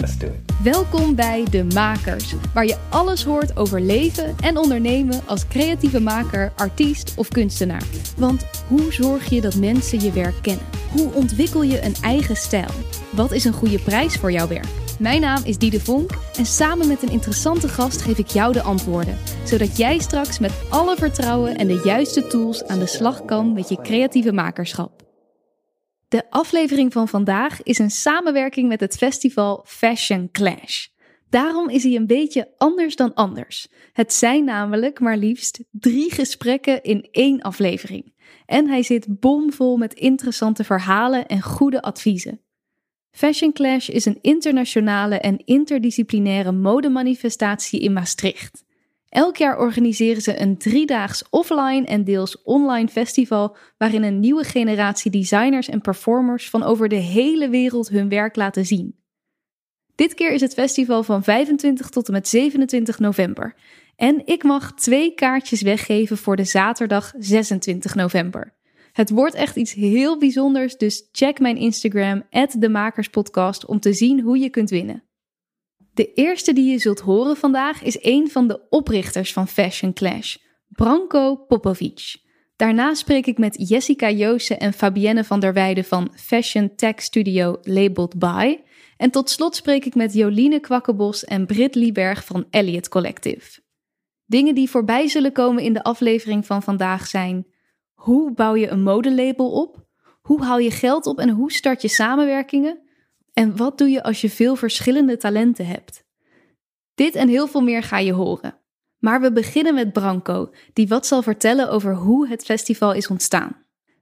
Let's do it. Welkom bij De Makers, waar je alles hoort over leven en ondernemen als creatieve maker, artiest of kunstenaar. Want hoe zorg je dat mensen je werk kennen? Hoe ontwikkel je een eigen stijl? Wat is een goede prijs voor jouw werk? Mijn naam is Diede Vonk en samen met een interessante gast geef ik jou de antwoorden, zodat jij straks met alle vertrouwen en de juiste tools aan de slag kan met je creatieve makerschap. De aflevering van vandaag is een samenwerking met het festival Fashion Clash. Daarom is hij een beetje anders dan anders. Het zijn namelijk maar liefst drie gesprekken in één aflevering. En hij zit bomvol met interessante verhalen en goede adviezen. Fashion Clash is een internationale en interdisciplinaire modemanifestatie in Maastricht. Elk jaar organiseren ze een driedaags offline en deels online festival waarin een nieuwe generatie designers en performers van over de hele wereld hun werk laten zien. Dit keer is het festival van 25 tot en met 27 november. En ik mag twee kaartjes weggeven voor de zaterdag 26 november. Het wordt echt iets heel bijzonders, dus check mijn Instagram, @demakerspodcast, om te zien hoe je kunt winnen. De eerste die je zult horen vandaag is een van de oprichters van Fashion Clash, Branko Popovic. Daarna spreek ik met Jessica Joosen en Fabienne van der Weijden van Fashion Tech Studio Labeled By. En tot slot spreek ik met Joline Kwakkenbos en Britt Lieberg van Elliot Collective. Dingen die voorbij zullen komen in de aflevering van vandaag zijn: hoe bouw je een modelabel op? Hoe haal je geld op en hoe start je samenwerkingen? En wat doe je als je veel verschillende talenten hebt? Dit en heel veel meer ga je horen. Maar we beginnen met Branko, die wat zal vertellen over hoe het festival is ontstaan.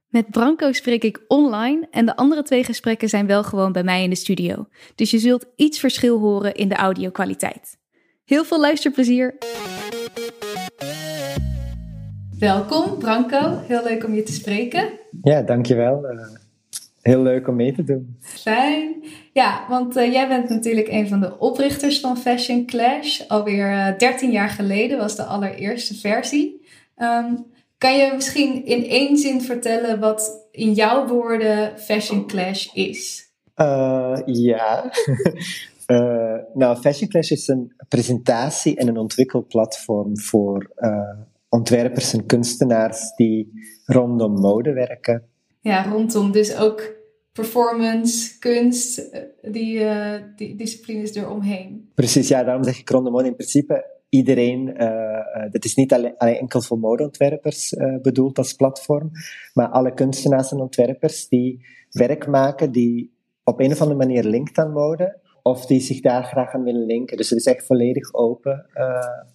Met Branko spreek ik online en de andere twee gesprekken zijn wel gewoon bij mij in de studio. Dus je zult iets verschil horen in de audio-kwaliteit. Heel veel luisterplezier! Welkom Branko, heel leuk om je te spreken. Ja, dankjewel. Heel leuk om mee te doen. Fijn. Ja, want uh, jij bent natuurlijk een van de oprichters van Fashion Clash. Alweer uh, eh, 13 jaar geleden was de allereerste versie. Um, kan je misschien in één zin vertellen wat in jouw woorden Fashion Clash is? ja. nou, Fashion Clash is een presentatie- en een ontwikkelplatform voor ontwerpers en kunstenaars die rondom mode werken. Ja, rondom dus ook performance, kunst, eh, die, uh, die disciplines eromheen. Precies, ja, daarom zeg ik rondom in principe iedereen, uh, is niet alleen, enkel voor modeontwerpers uh, bedoeld als platform, maar alle kunstenaars en ontwerpers die werk maken die op een of andere manier linkt aan mode, of die zich daar graag aan willen linken. Dus het is echt volledig open,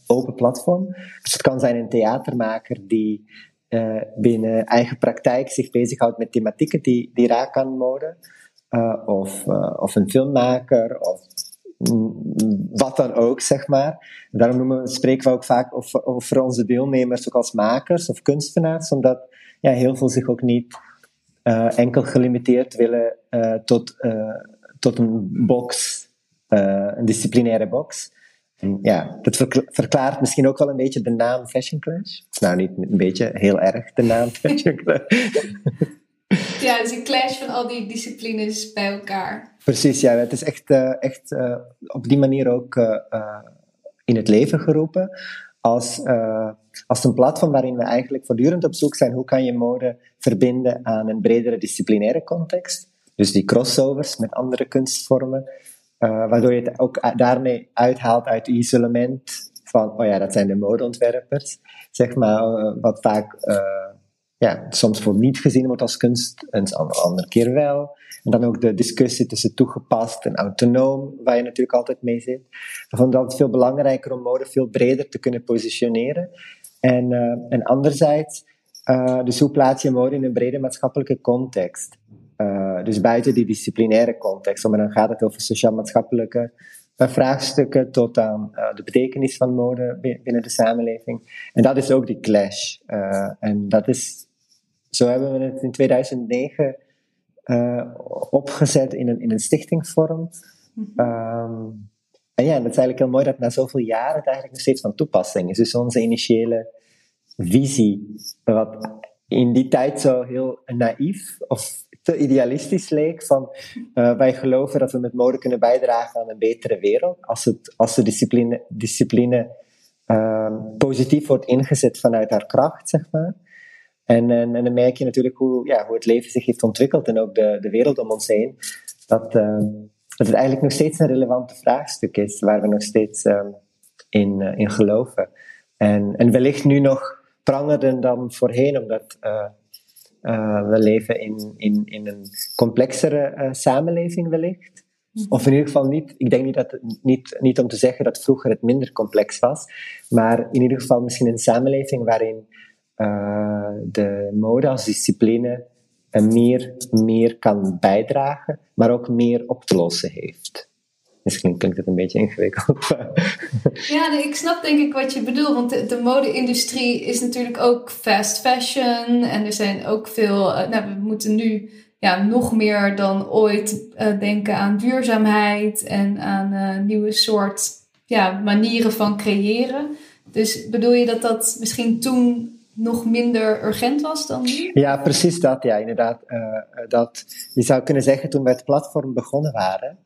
open platform. Dus het kan zijn een theatermaker die uh, binnen eigen praktijk zich bezighoudt met thematieken die, die raak aan mode. Uh, of, of een filmmaker, of wat dan ook, zeg maar. Daarom noemen spreken we ook vaak over, over onze deelnemers ook als makers of kunstenaars, omdat ja, heel veel zich ook niet enkel gelimiteerd willen tot tot een box, een disciplinaire box. Ja, dat verklaart misschien ook wel een beetje de naam Fashion Clash. Nou, niet een beetje, heel erg de naam Fashion Clash. ja, dus een clash van al die disciplines bij elkaar. Precies, ja. Het is echt, uh, echt uh, op die manier ook in het leven geroepen. Als, als een platform waarin we eigenlijk voortdurend op zoek zijn hoe kan je mode verbinden aan een bredere disciplinaire context. Dus die crossovers met andere kunstvormen, waardoor je het ook daarmee uithaalt uit het isolement van, oh ja, dat zijn de modeontwerpers, zeg maar, uh, wat vaak uh, ja, soms voor niet gezien wordt als kunst, en een andere keer wel. En dan ook de discussie tussen toegepast en autonoom, waar je natuurlijk altijd mee zit. Ik vond dat veel belangrijker om mode veel breder te kunnen positioneren. En, en anderzijds, dus hoe plaats je mode in een brede maatschappelijke context? Uh, dus buiten die disciplinaire context, maar dan gaat het over sociaal-maatschappelijke uh, vraagstukken tot aan uh, de betekenis van mode binnen de samenleving. En dat is ook die clash. en dat is, zo hebben we het in 2009 opgezet in een, in een stichtingsvorm. Um, en ja, dat is eigenlijk heel mooi dat na zoveel jaren het eigenlijk nog steeds van toepassing is. Dus onze initiële visie, wat in die tijd zo heel naïef of te idealistisch leek. Van, uh, wij geloven dat we met mode kunnen bijdragen aan een betere wereld. Als, het, als de discipline, discipline uh, positief wordt ingezet vanuit haar kracht, zeg maar. En, en, en, dan merk je natuurlijk hoe, ja, hoe het leven zich heeft ontwikkeld en ook de, de wereld om ons heen. Dat, uh, dat het eigenlijk nog steeds een relevante vraagstuk is, waar we nog steeds uh, in, uh, in geloven. En, en wellicht nu nog prangerder dan voorheen, omdat uh, we leven in, in, in een complexere uh, samenleving wellicht. Mhm. Of in ieder geval niet, ik denk niet, dat, niet, niet om te zeggen dat vroeger het minder complex was, maar in ieder geval misschien een samenleving waarin uh, de mode als discipline meer, meer kan bijdragen, maar ook meer op te lossen heeft. Misschien klinkt het een beetje ingewikkeld. ja, nee, ik snap denk ik wat je bedoelt. Want de, de mode-industrie is natuurlijk ook fast fashion. En er zijn ook veel... Uh, nou, we moeten nu ja, nog meer dan ooit uh, denken aan duurzaamheid. En aan uh, nieuwe soort ja, manieren van creëren. Dus bedoel je dat dat misschien toen nog minder urgent was dan nu? Ja, precies dat. Ja, inderdaad. dat, je zou kunnen zeggen toen we het platform begonnen waren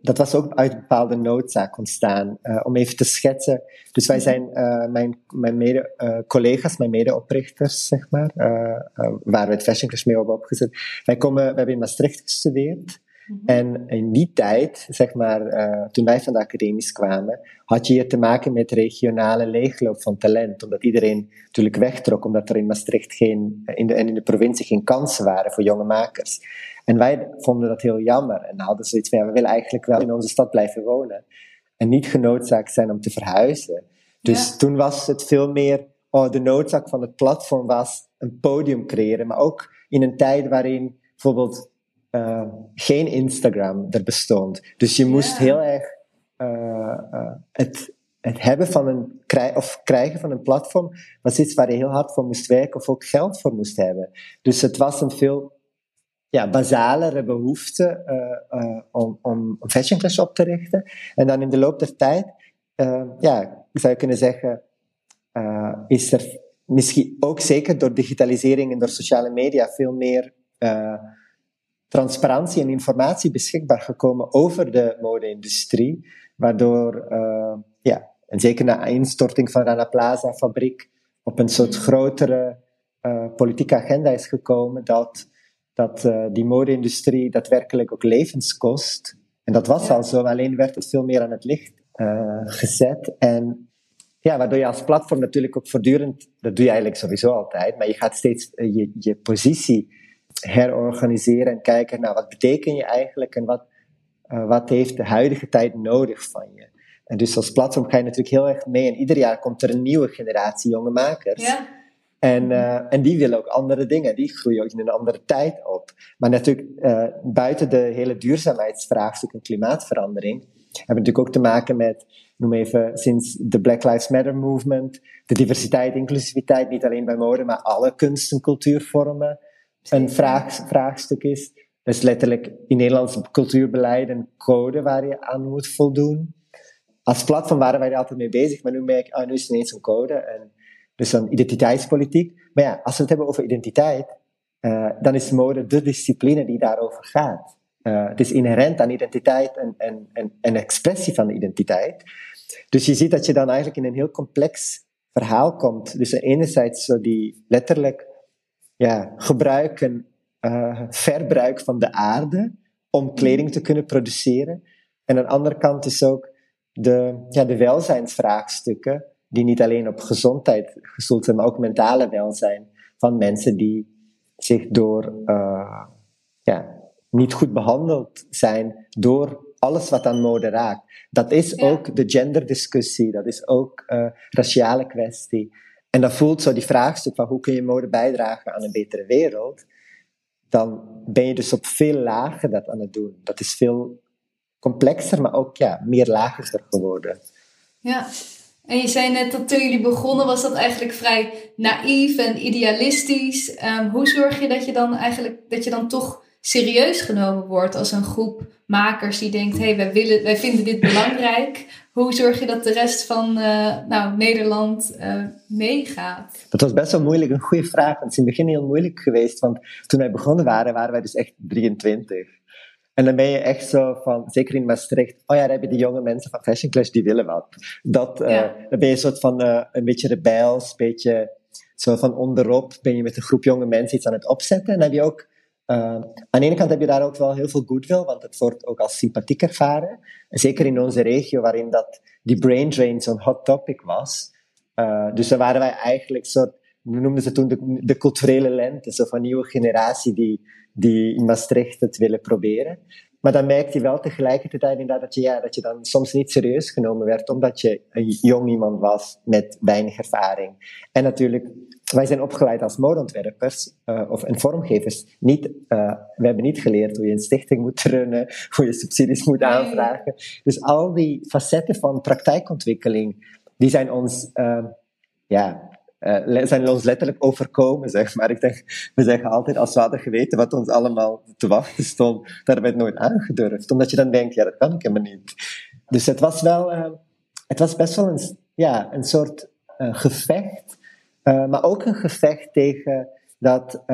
dat was ook uit een bepaalde noodzaak ontstaan. Uh, om even te schetsen. Dus wij zijn, uh, mijn, mijn mede, uh, collega's, mijn medeoprichters, zeg maar, waar we het Fashion Clash mee hebben opgezet. Wij, komen, we hebben in Maastricht gestudeerd. Mhm. En in die tijd, zeg maar, toen wij van de academies kwamen, had je hier te maken met regionale leegloop van talent. Omdat iedereen natuurlijk wegtrok, omdat er in Maastricht geen, in de, en in de provincie geen kansen waren voor jonge makers. En wij vonden dat heel jammer en hadden zoiets van, ja, we willen eigenlijk wel in onze stad blijven wonen. En niet genoodzaakt zijn om te verhuizen. Dus toen was het veel meer, oh, de noodzaak van het platform was een podium creëren. Maar ook in een tijd waarin bijvoorbeeld uh, geen Instagram er bestond. Dus je moest heel erg uh, uh, het, het hebben van een, of krijgen van een platform was iets waar je heel hard voor moest werken of ook geld voor moest hebben. Dus het was een veel ja, basalere behoefte uh, om, om een fashion class op te richten. En dan in de loop der tijd, uh, ja, zou je kunnen zeggen, is er misschien ook zeker door digitalisering en door sociale media veel meer transparantie en informatie beschikbaar gekomen over de mode-industrie, waardoor, ja, en zeker na instorting van Rana Plaza fabriek, op een soort grotere politieke agenda is gekomen dat dat uh, die mode-industrie daadwerkelijk ook levens kost. En dat was al zo, alleen werd het veel meer aan het licht gezet. En ja, waardoor je als platform natuurlijk ook voortdurend, dat doe je eigenlijk sowieso altijd, maar je gaat steeds je, je positie herorganiseren en kijken naar wat betekent je eigenlijk en wat, wat heeft de huidige tijd nodig van je. En dus als platform ga je natuurlijk heel erg mee en ieder jaar komt er een nieuwe generatie jonge makers. Ja en, uh, en die willen ook andere dingen. Die groeien ook in een andere tijd op. Maar natuurlijk, uh, buiten de hele duurzaamheidsvraagstuk en klimaatverandering, hebben we natuurlijk ook te maken met, noem even, sinds de Black Lives Matter movement, de diversiteit, inclusiviteit, niet alleen bij mode, maar alle kunst- en cultuurvormen, een vraag, vraagstuk is. Dat is letterlijk in Nederlands cultuurbeleid een code waar je aan moet voldoen. Als platform waren wij er altijd mee bezig, maar nu merk ik, ah, nu is het ineens een code. En dus dan identiteitspolitiek. Maar ja, als we het hebben over identiteit, uh, dan is mode de discipline die daarover gaat. Uh, het is inherent aan identiteit en, en, en, en expressie van de identiteit. Dus je ziet dat je dan eigenlijk in een heel complex verhaal komt. Dus enerzijds zo die letterlijk ja, gebruiken, uh, verbruik van de aarde om kleding te kunnen produceren. En aan de andere kant is ook de, ja, de welzijnsvraagstukken die niet alleen op gezondheid gestoeld zijn, maar ook mentale welzijn van mensen die zich door uh, ja, niet goed behandeld zijn door alles wat aan mode raakt. Dat is ook de genderdiscussie, dat is ook uh, raciale kwestie. En dat voelt zo die vraagstuk van hoe kun je mode bijdragen aan een betere wereld, dan ben je dus op veel lagen dat aan het doen. Dat is veel complexer, maar ook ja, meer lager geworden. Ja, en je zei net dat toen jullie begonnen was dat eigenlijk vrij naïef en idealistisch. Um, hoe zorg je dat je dan eigenlijk dat je dan toch serieus genomen wordt als een groep makers die denkt: hé, hey, wij, willen, wij vinden dit belangrijk. Hoe zorg je dat de rest van uh, nou, Nederland uh, meegaat? Dat was best wel moeilijk, een goede vraag. Want het is in het begin heel moeilijk geweest. Want toen wij begonnen waren, waren wij dus echt 23. En dan ben je echt zo van, zeker in Maastricht, oh ja, daar hebben die jonge mensen van Fashion Clash, die willen wat. Dat, uh, Dan ben je een soort van een beetje rebels, een beetje zo van onderop ben je met een groep jonge mensen iets aan het opzetten. En dan heb je ook uh, aan de ene kant heb je daar ook wel heel veel goodwill, want het wordt ook als sympathiek ervaren. Zeker in onze regio, waarin dat die brain drain zo'n hot topic was. Uh, dus dan waren wij eigenlijk soort, we noemden ze toen de, de culturele lente, zo van nieuwe generatie die, die in Maastricht het willen proberen. Maar dan merkte je wel tegelijkertijd inderdaad dat je, ja, dat je dan soms niet serieus genomen werd, omdat je een jong iemand was met weinig ervaring. En natuurlijk, wij zijn opgeleid als modeontwerpers uh, of en vormgevers. Niet, uh, we hebben niet geleerd hoe je een stichting moet runnen, hoe je subsidies moet aanvragen. Dus al die facetten van praktijkontwikkeling, die zijn ons, uh, ja, zijn ons letterlijk overkomen, zeg maar. Ik denk, we zeggen altijd, als we hadden geweten wat ons allemaal te wachten stond, dan hebben we het nooit aangedurfd. Omdat je dan denkt, ja, dat kan ik helemaal niet. Dus het was wel, het was best wel een, ja, een soort uh, gevecht, maar ook een gevecht tegen dat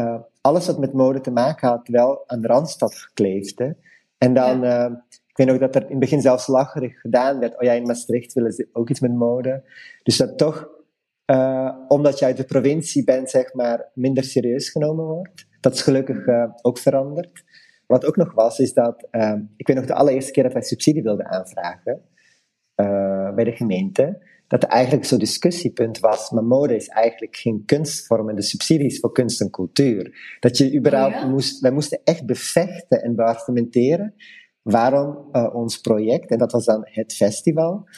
alles wat met mode te maken had, wel aan de Randstad gekleefd. Hè? En dan, ja. ik weet nog dat er in het begin zelfs lacherig gedaan werd, oh ja, in Maastricht willen ze ook iets met mode. Dus dat toch omdat je uit de provincie bent, zeg maar, minder serieus genomen wordt. Dat is gelukkig ook veranderd. Wat ook nog was, is dat, ik weet nog de allereerste keer dat wij subsidie wilden aanvragen bij de gemeente, dat er eigenlijk zo'n discussiepunt was, maar mode is eigenlijk geen kunstvorm en de subsidies voor kunst en cultuur. Dat je überhaupt oh ja? moest, wij moesten echt bevechten en beargumenteren waarom ons project, en dat was dan het festival,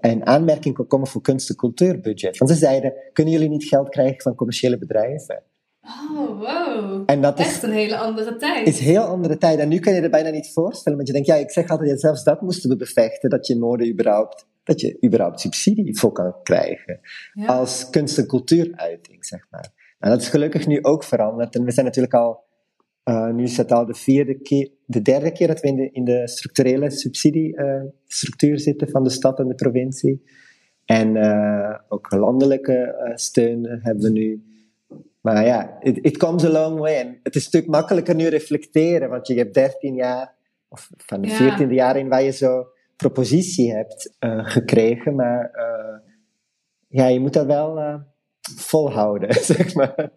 een aanmerking kon komen voor kunst- en cultuurbudget. Want ze zeiden, kunnen jullie niet geld krijgen van commerciële bedrijven? Oh, wow. En dat Echt is, een hele andere tijd. is een heel andere tijd. En nu kan je er bijna niet voorstellen. Want je denkt, ja, ik zeg altijd, ja, zelfs dat moesten we bevechten. Dat je mode überhaupt, dat je überhaupt subsidie voor kan krijgen. Ja. Als kunst- en cultuuruiting, zeg maar. En dat is gelukkig nu ook veranderd. En we zijn natuurlijk al uh, nu is het al de, vierde keer, de derde keer dat we in de, in de structurele subsidiestructuur uh, zitten van de stad en de provincie. En uh, ook landelijke steun hebben we nu. Maar ja, it, it, comes a long way. En het is natuurlijk makkelijker nu reflecteren, want je hebt 13 jaar, of van de ja. 14e jaar in waar je zo propositie hebt gekregen. Maar ja, je moet dat wel volhouden, zeg maar.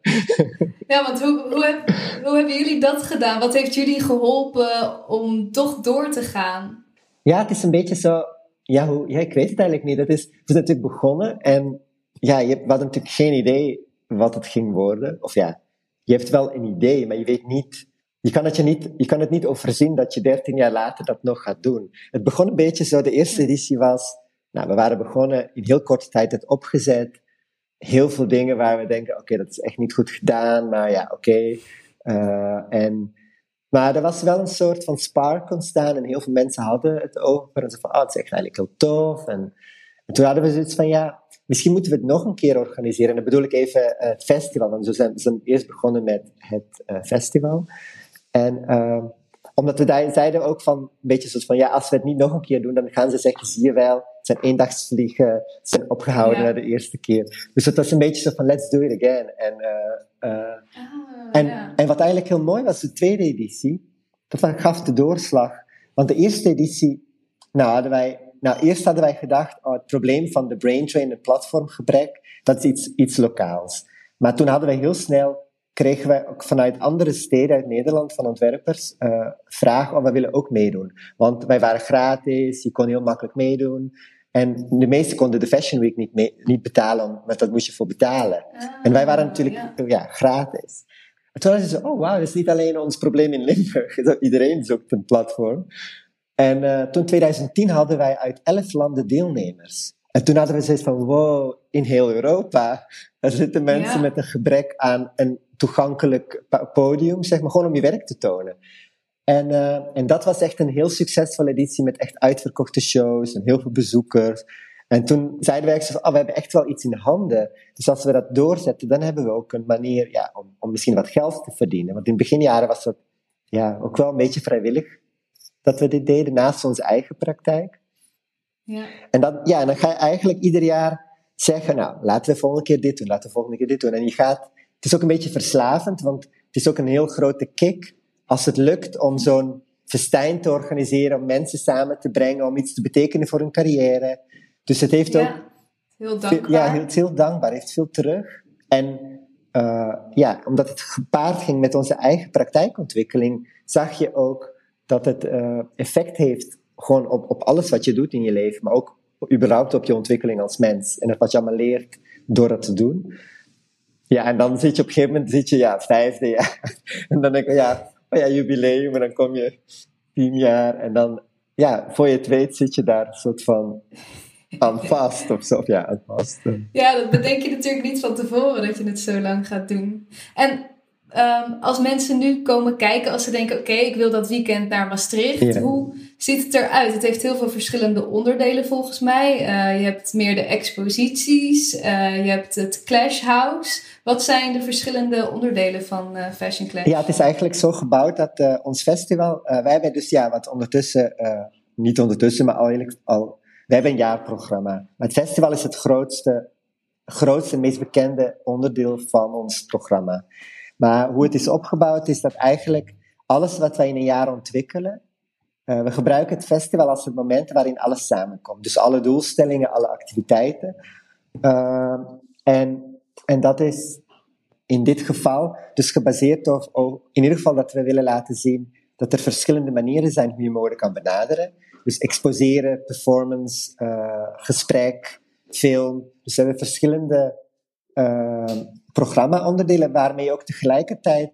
Ja, want hoe, hoe, heb, hoe hebben jullie dat gedaan? Wat heeft jullie geholpen om toch door te gaan? Ja, het is een beetje zo... Ja, hoe, ja ik weet het eigenlijk niet. Het is, we zijn natuurlijk begonnen en ja, je, we hadden natuurlijk geen idee wat het ging worden. Of ja, je hebt wel een idee, maar je weet niet... Je kan, het je, niet, je kan het niet overzien dat je dertien jaar later dat nog gaat doen. Het begon een beetje zo, de eerste editie was... Nou, we waren begonnen, in heel korte tijd het opgezet heel veel dingen waar we denken, oké, dat is echt niet goed gedaan, maar ja, oké. Okay. Uh, en, maar er was wel een soort van spark ontstaan en heel veel mensen hadden het over en ze van, oh, het is echt eigenlijk heel tof. En, en toen hadden we zoiets van, ja, misschien moeten we het nog een keer organiseren. En dan bedoel ik even uh, het festival, want we zijn, we zijn eerst begonnen met het uh, festival. En uh, omdat we daar zeiden ook van, een beetje zoals van, ja, als we het niet nog een keer doen, dan gaan ze zeggen, zie je wel, het zijn eendagsvliegen, zijn opgehouden ja. na de eerste keer. Dus het was een beetje zo van, let's do it again. En, uh, uh, ah, en, ja. en wat eigenlijk heel mooi was, de tweede editie, dat gaf de doorslag. Want de eerste editie, nou hadden wij, nou eerst hadden wij gedacht, oh, het probleem van de brain drain en platformgebrek, dat is iets, iets lokaals. Maar toen hadden wij heel snel kregen wij ook vanuit andere steden uit Nederland, van ontwerpers, uh, vragen of we willen ook meedoen. Want wij waren gratis, je kon heel makkelijk meedoen. En de meesten konden de Fashion Week niet, mee, niet betalen, want dat moest je voor betalen. Ah, en wij waren natuurlijk ja. ja gratis. En toen hadden ze oh wauw, dat is niet alleen ons probleem in Limburg. Iedereen zoekt een platform. En uh, toen 2010 hadden wij uit elf landen deelnemers. En toen hadden we zoiets van, wow, in heel Europa, er zitten mensen ja. met een gebrek aan een toegankelijk podium, zeg maar, gewoon om je werk te tonen. En, uh, en dat was echt een heel succesvolle editie met echt uitverkochte shows en heel veel bezoekers. En toen zeiden wij van, oh, we hebben echt wel iets in de handen. Dus als we dat doorzetten, dan hebben we ook een manier ja, om, om misschien wat geld te verdienen. Want in beginjaren was dat ja, ook wel een beetje vrijwillig dat we dit deden, naast onze eigen praktijk. Ja. En, dan, ja, en dan ga je eigenlijk ieder jaar zeggen, nou, laten we volgende keer dit doen, laten we volgende keer dit doen. En je gaat, het is ook een beetje verslavend, want het is ook een heel grote kick als het lukt om zo'n festijn te organiseren, om mensen samen te brengen, om iets te betekenen voor hun carrière. Dus het heeft ook... Heel dankbaar. Ja, is heel dankbaar, heeft veel terug. En uh, ja, omdat het gepaard ging met onze eigen praktijkontwikkeling, zag je ook dat het uh, effect heeft gewoon op, op alles wat je doet in je leven, maar ook überhaupt op je ontwikkeling als mens. En wat je allemaal leert door dat te doen. Ja, en dan zit je op een gegeven moment, zit je, ja, vijfde jaar. En dan denk je, ja, oh ja, jubileum, en dan kom je tien jaar. En dan, ja, voor je het weet zit je daar een soort van aan vast of zo. Ja, aan vast. Ja, dat bedenk je natuurlijk niet van tevoren dat je het zo lang gaat doen. En Ehm, als mensen nu komen kijken, als ze denken: oké, ik wil dat weekend naar Maastricht, hoe ziet het eruit? Het heeft heel veel verschillende onderdelen volgens mij. Uh, je hebt meer de exposities, uh, je hebt het Clash House. Wat zijn de verschillende onderdelen van uh, Fashion Clash? Ja, het is eigenlijk zo gebouwd dat ons festival, wij hebben dus ja, wat ondertussen, niet ondertussen, maar al, eigenlijk al, wij hebben een jaarprogramma. Maar het festival is het grootste, grootste, meest bekende onderdeel van ons programma. Maar hoe het is opgebouwd is dat eigenlijk alles wat wij in een jaar ontwikkelen, uh, we gebruiken het festival als het moment waarin alles samenkomt. Dus alle doelstellingen, alle activiteiten. Uh, en, en dat is in dit geval dus gebaseerd op, in ieder geval dat we willen laten zien dat er verschillende manieren zijn hoe je mode kan benaderen. Dus exposeren, performance, uh, gesprek, film. Dus we hebben verschillende programma-onderdelen waarmee je ook tegelijkertijd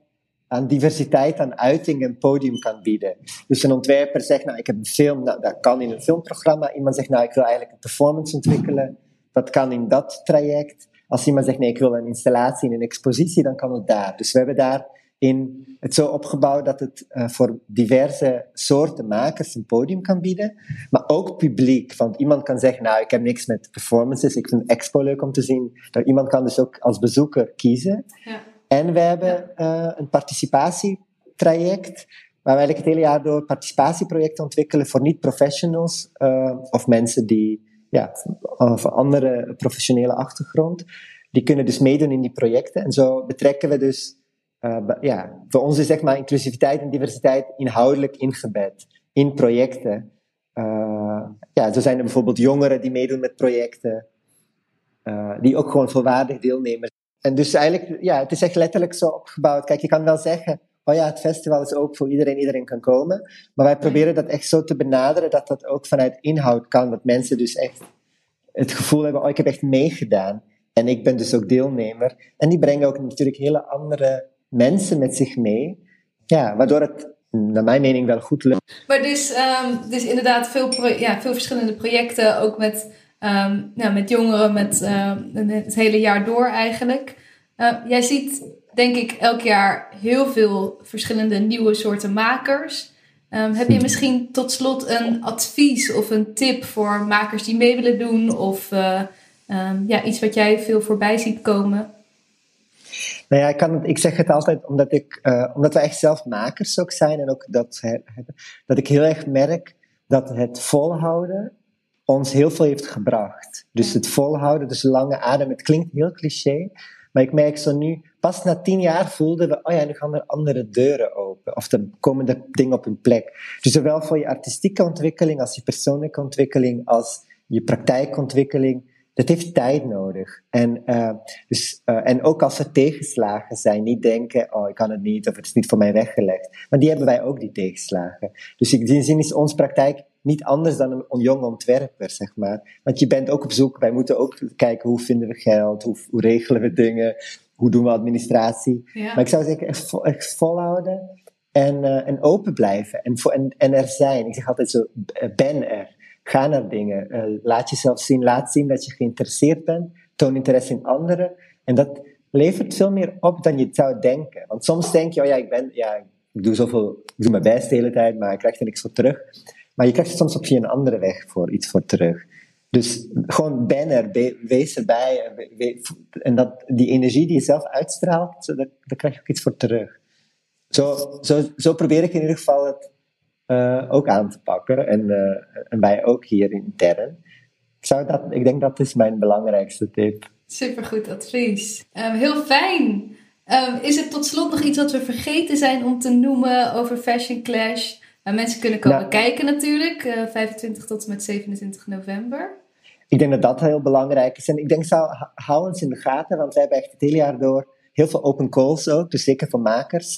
aan diversiteit aan uiting en podium kan bieden. Dus een ontwerper zegt, nou, ik heb een film, nou, dat kan in een filmprogramma. Iemand zegt, nou, ik wil eigenlijk een performance ontwikkelen. Dat kan in dat traject. Als iemand zegt, nee, ik wil een installatie in een expositie, dan kan het daar. Dus we hebben daar in het zo opgebouwd dat het uh, voor diverse soorten makers een podium kan bieden, maar ook publiek. Want iemand kan zeggen, nou, ik heb niks met performances, ik vind expo leuk om te zien. Nou, iemand kan dus ook als bezoeker kiezen. Ja. En we hebben uh, een participatietraject, waar we eigenlijk het hele jaar door participatieprojecten ontwikkelen voor niet-professionals uh, of mensen die ja, of andere professionele achtergrond. Die kunnen dus meedoen in die projecten. En zo betrekken we dus uh, ja, voor ons is zeg maar inclusiviteit en diversiteit inhoudelijk ingebed in projecten. Uh, ja, zo zijn er bijvoorbeeld jongeren die meedoen met projecten, uh, die ook gewoon volwaardig deelnemen. En dus eigenlijk, ja, het is echt letterlijk zo opgebouwd. Kijk, je kan wel zeggen, oh ja, het festival is ook voor iedereen, iedereen kan komen. Maar wij proberen dat echt zo te benaderen dat dat ook vanuit inhoud kan. Dat mensen dus echt het gevoel hebben, oh, ik heb echt meegedaan. En ik ben dus ook deelnemer. En die brengen ook natuurlijk hele andere mensen met zich mee. Ja, waardoor het naar mijn mening wel goed lukt. Maar dus, um, dus inderdaad veel, ja, veel verschillende projecten, ook met, um, ja, met jongeren, met uh, het hele jaar door eigenlijk. Uh, jij ziet denk ik elk jaar heel veel verschillende nieuwe soorten makers. Heb je hm. misschien tot slot een advies of een tip voor makers die mee willen doen? Of uh, ja, iets wat jij veel voorbij ziet komen? Nou ja, ik, kan het, ik zeg het altijd omdat, ik, uh, omdat wij echt zelf makers ook zijn en ook dat, dat ik heel erg merk dat het volhouden ons heel veel heeft gebracht. Dus het volhouden, dus lange adem, het klinkt heel cliché, maar ik merk zo nu, pas na tien jaar voelden we, oh ja, nu gaan er andere deuren open. Of er komen er dingen op hun plek. Dus zowel voor je artistieke ontwikkeling als je persoonlijke ontwikkeling, als je praktijkontwikkeling, dat heeft tijd nodig. En, uh, dus, uh, en ook als er tegenslagen zijn, niet denken, oh, ik kan het niet, of het is niet voor mij weggelegd. Maar die hebben wij ook, die tegenslagen. Dus in die zin is onze praktijk niet anders dan een, jong ontwerper, zeg maar. Want je bent ook op zoek, wij moeten ook kijken hoe vinden we geld, hoe, hoe regelen we dingen, hoe doen we administratie. Ja. Maar ik zou zeggen, echt, echt volhouden en, uh, en open blijven en, en, en er zijn. Ik zeg altijd zo, ben er. Ga naar dingen. Uh, laat jezelf zien. Laat zien dat je geïnteresseerd bent. Toon interesse in anderen. En dat levert veel meer op dan je zou denken. Want soms denk je, oh ja, ik ben, ja, ik doe zoveel, ik doe mijn best de hele tijd, maar ik krijg er niks voor terug. Maar je krijgt er soms op een andere weg voor iets voor terug. Dus gewoon ben er, wees erbij. En dat, die energie die je zelf uitstraalt, daar, daar krijg je ook iets voor terug. zo, zo, zo probeer ik in ieder geval het uh, ook aan te pakken. En, uh, en wij ook hier intern. Ik, zou dat, ik denk dat is mijn belangrijkste tip. Supergoed advies. Um, heel fijn. Um, is er tot slot nog iets wat we vergeten zijn om te noemen over Fashion Clash? Uh, mensen kunnen komen nou, kijken natuurlijk, 25 tot en met 27 november. Ik denk dat dat heel belangrijk is. En ik denk, zou, hou ons in de gaten, want wij hebben echt het hele jaar door heel veel open calls ook, dus zeker voor makers.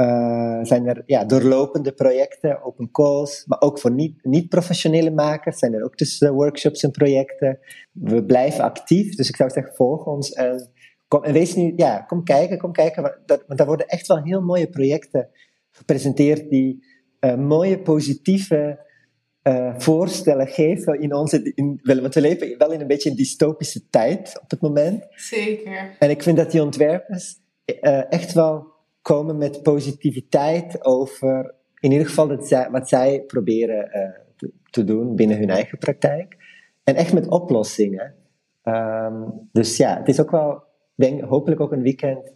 Uh, zijn er ja, doorlopende projecten, open calls, maar ook voor niet-professionele niet makers zijn er ook dus workshops en projecten. We blijven actief, dus ik zou zeggen, volg ons en, kom, en wees nu, ja, kom kijken, kom kijken, want, dat, want daar worden echt wel heel mooie projecten gepresenteerd die uh, mooie, positieve uh, voorstellen geven in onze, in, want we leven wel in een beetje een dystopische tijd op het moment. Zeker. En ik vind dat die ontwerpers echt wel komen met positiviteit over, in ieder geval dat zij, wat zij proberen uh, te, te, doen binnen hun eigen praktijk. En echt met oplossingen. Um, dus ja, het is ook wel, denk, hopelijk ook een weekend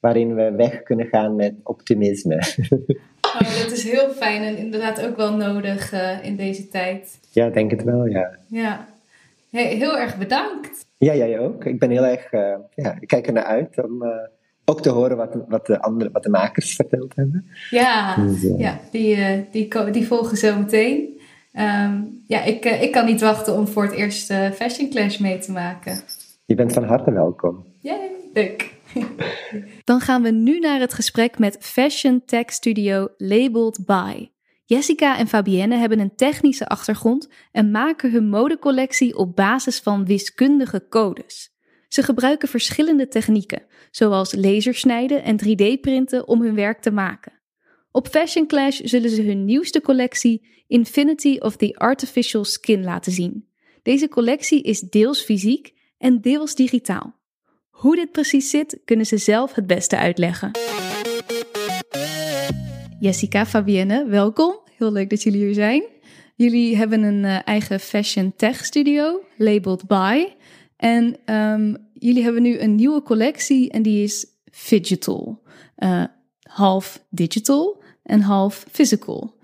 waarin we weg kunnen gaan met optimisme. Oh, dat is heel fijn en inderdaad ook wel nodig uh, in deze tijd. Ja, denk het wel, ja. Ja. Hey, heel erg bedankt. Ja, jij ook. Ik ben heel erg, uh, ja, ik kijk er naar uit om ook te horen wat, wat, de, andere, wat de makers verteld hebben. Ja, dus, uh, ja die, uh, die, die volgen zo meteen. Um, ja, ik, uh, ik kan niet wachten om voor het eerst Fashion Clash mee te maken. Je bent van harte welkom. Yay, leuk. Dan gaan we nu naar het gesprek met Fashion Tech Studio Labeled By. Jessica en Fabienne hebben een technische achtergrond en maken hun modecollectie op basis van wiskundige codes. Ze gebruiken verschillende technieken, zoals lasersnijden en 3D-printen om hun werk te maken. Op Fashion Clash zullen ze hun nieuwste collectie Infinity of the Artificial Skin laten zien. Deze collectie is deels fysiek en deels digitaal. Hoe dit precies zit, kunnen ze zelf het beste uitleggen. Jessica, Fabienne, welkom. Heel leuk dat jullie hier zijn. Jullie hebben een uh, eigen fashion tech studio, labeled by. En um, jullie hebben nu een nieuwe collectie en die is digital. Uh, half digital en half physical.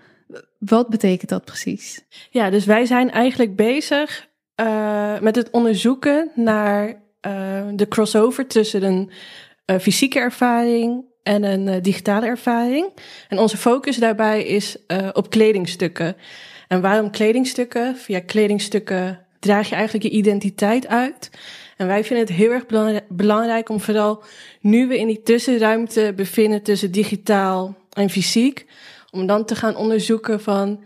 Wat betekent dat precies? Ja, dus wij zijn eigenlijk bezig uh, met het onderzoeken naar uh, de crossover tussen een fysieke ervaring en een digitale ervaring. En onze focus daarbij is op kledingstukken. En waarom kledingstukken? Via kledingstukken draag je eigenlijk je identiteit uit. En wij vinden het heel erg belangrijk om vooral nu we in die tussenruimte bevinden tussen digitaal en fysiek, om dan te gaan onderzoeken van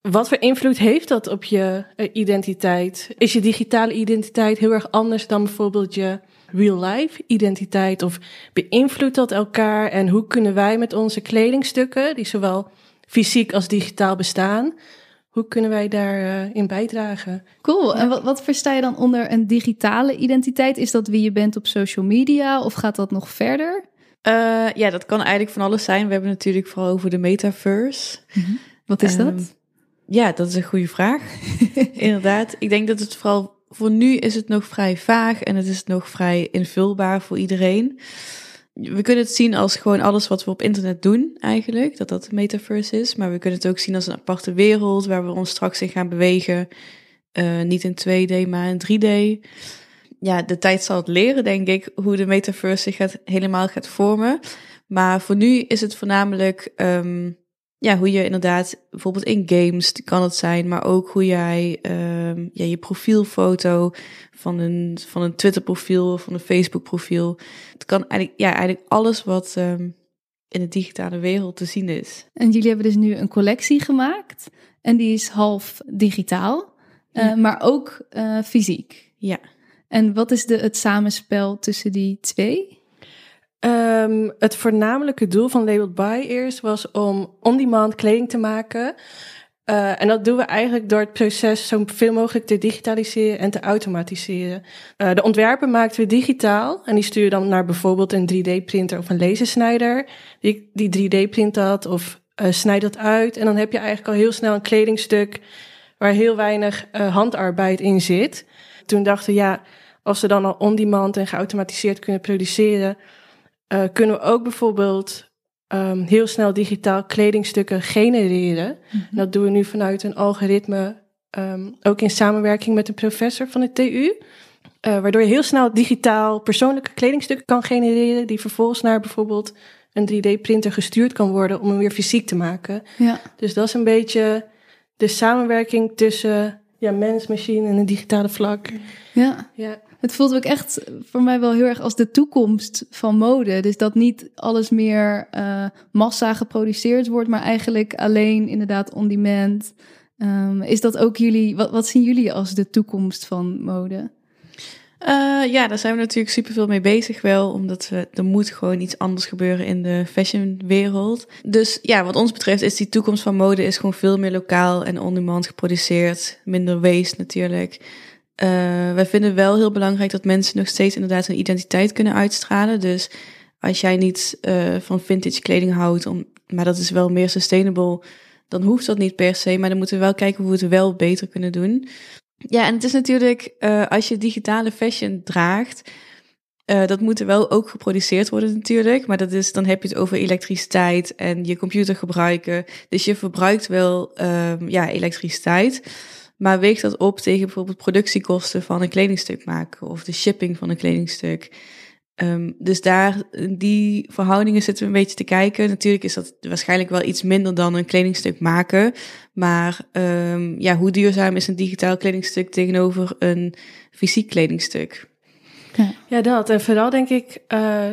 wat voor invloed heeft dat op je eh, identiteit? Is je digitale identiteit heel erg anders dan bijvoorbeeld je real-life identiteit? Of beïnvloedt dat elkaar? En hoe kunnen wij met onze kledingstukken, die zowel fysiek als digitaal bestaan, hoe kunnen wij daarin uh, bijdragen? Cool. En wat, wat versta je dan onder een digitale identiteit? Is dat wie je bent op social media of gaat dat nog verder? Uh, ja, dat kan eigenlijk van alles zijn. We hebben natuurlijk vooral over de metaverse. Mm -hmm. Wat is um, dat? Ja, dat is een goede vraag. Inderdaad. Ik denk dat het vooral voor nu is het nog vrij vaag en het is nog vrij invulbaar voor iedereen we kunnen het zien als gewoon alles wat we op internet doen eigenlijk, dat dat de metaverse is. Maar we kunnen het ook zien als een aparte wereld waar we ons straks in gaan bewegen. Uh, niet in 2D, maar in 3D. Ja, de tijd zal het leren, denk ik, hoe de metaverse zich gaat, helemaal gaat vormen. Maar voor nu is het voornamelijk um, ja, hoe je inderdaad, bijvoorbeeld in games kan het zijn, maar ook hoe jij uh, ja, je profielfoto van een, van een Twitter profiel, van een Facebook profiel. Het kan eigenlijk, ja, eigenlijk alles wat um, in de digitale wereld te zien is. En jullie hebben dus nu een collectie gemaakt en die is half digitaal, uh, ja. maar ook uh, fysiek. Ja. En wat is de, het samenspel tussen die twee? Um, het voornamelijke doel van Labeled By eerst was om on-demand kleding te maken. Uh, en dat doen we eigenlijk door het proces zo veel mogelijk te digitaliseren en te automatiseren. Uh, de ontwerpen maakten we digitaal en die stuur je dan naar bijvoorbeeld een 3D-printer of een lasersnijder. Die, die 3D-print dat of uh, snijdt dat uit. En dan heb je eigenlijk al heel snel een kledingstuk waar heel weinig handarbeid in zit. Toen dachten we, ja, als we dan al on-demand en geautomatiseerd kunnen produceren uh, kunnen we ook bijvoorbeeld ehm, heel snel digitaal kledingstukken genereren. Mhm. Dat doen we nu vanuit een algoritme, ehm, ook in samenwerking met een professor van de TU. Eh, waardoor je heel snel digitaal persoonlijke kledingstukken kan genereren, die vervolgens naar bijvoorbeeld een 3D-printer gestuurd kan worden om hem weer fysiek te maken. Ja. Dus dat is een beetje de samenwerking tussen ja, mens, machine en een digitale vlak. ja. Ja. Het voelt ook echt voor mij wel heel erg als de toekomst van mode. Dus dat niet alles meer eh, massa geproduceerd wordt, maar eigenlijk alleen inderdaad on demand. Ehm, is dat ook jullie, wat, wat zien jullie als de toekomst van mode? Eh, ja, daar zijn we natuurlijk superveel mee bezig wel, omdat we, er moet gewoon iets anders gebeuren in de fashionwereld. Dus ja, wat ons betreft is die toekomst van mode is gewoon veel meer lokaal en on-demand geproduceerd. Minder waste natuurlijk. Eh, wij vinden wel heel belangrijk dat mensen nog steeds inderdaad hun identiteit kunnen uitstralen. Dus als jij niet eh, van vintage kleding houdt, om, maar dat is wel meer sustainable, dan hoeft dat niet per se. Maar dan moeten we wel kijken hoe we het wel beter kunnen doen. Ja, en het is natuurlijk, eh, als je digitale fashion draagt, dat moet er wel ook geproduceerd worden natuurlijk. Maar dat is, dan heb je het over elektriciteit en je computer gebruiken. Dus je verbruikt wel ehm, ja, elektriciteit. Maar weeg dat op tegen bijvoorbeeld productiekosten van een kledingstuk maken of de shipping van een kledingstuk. Ehm, dus daar, die verhoudingen zitten we een beetje te kijken. Natuurlijk is dat waarschijnlijk wel iets minder dan een kledingstuk maken. Maar ehm, ja, hoe duurzaam is een digitaal kledingstuk tegenover een fysiek kledingstuk? Ja, dat. En vooral denk ik, eh,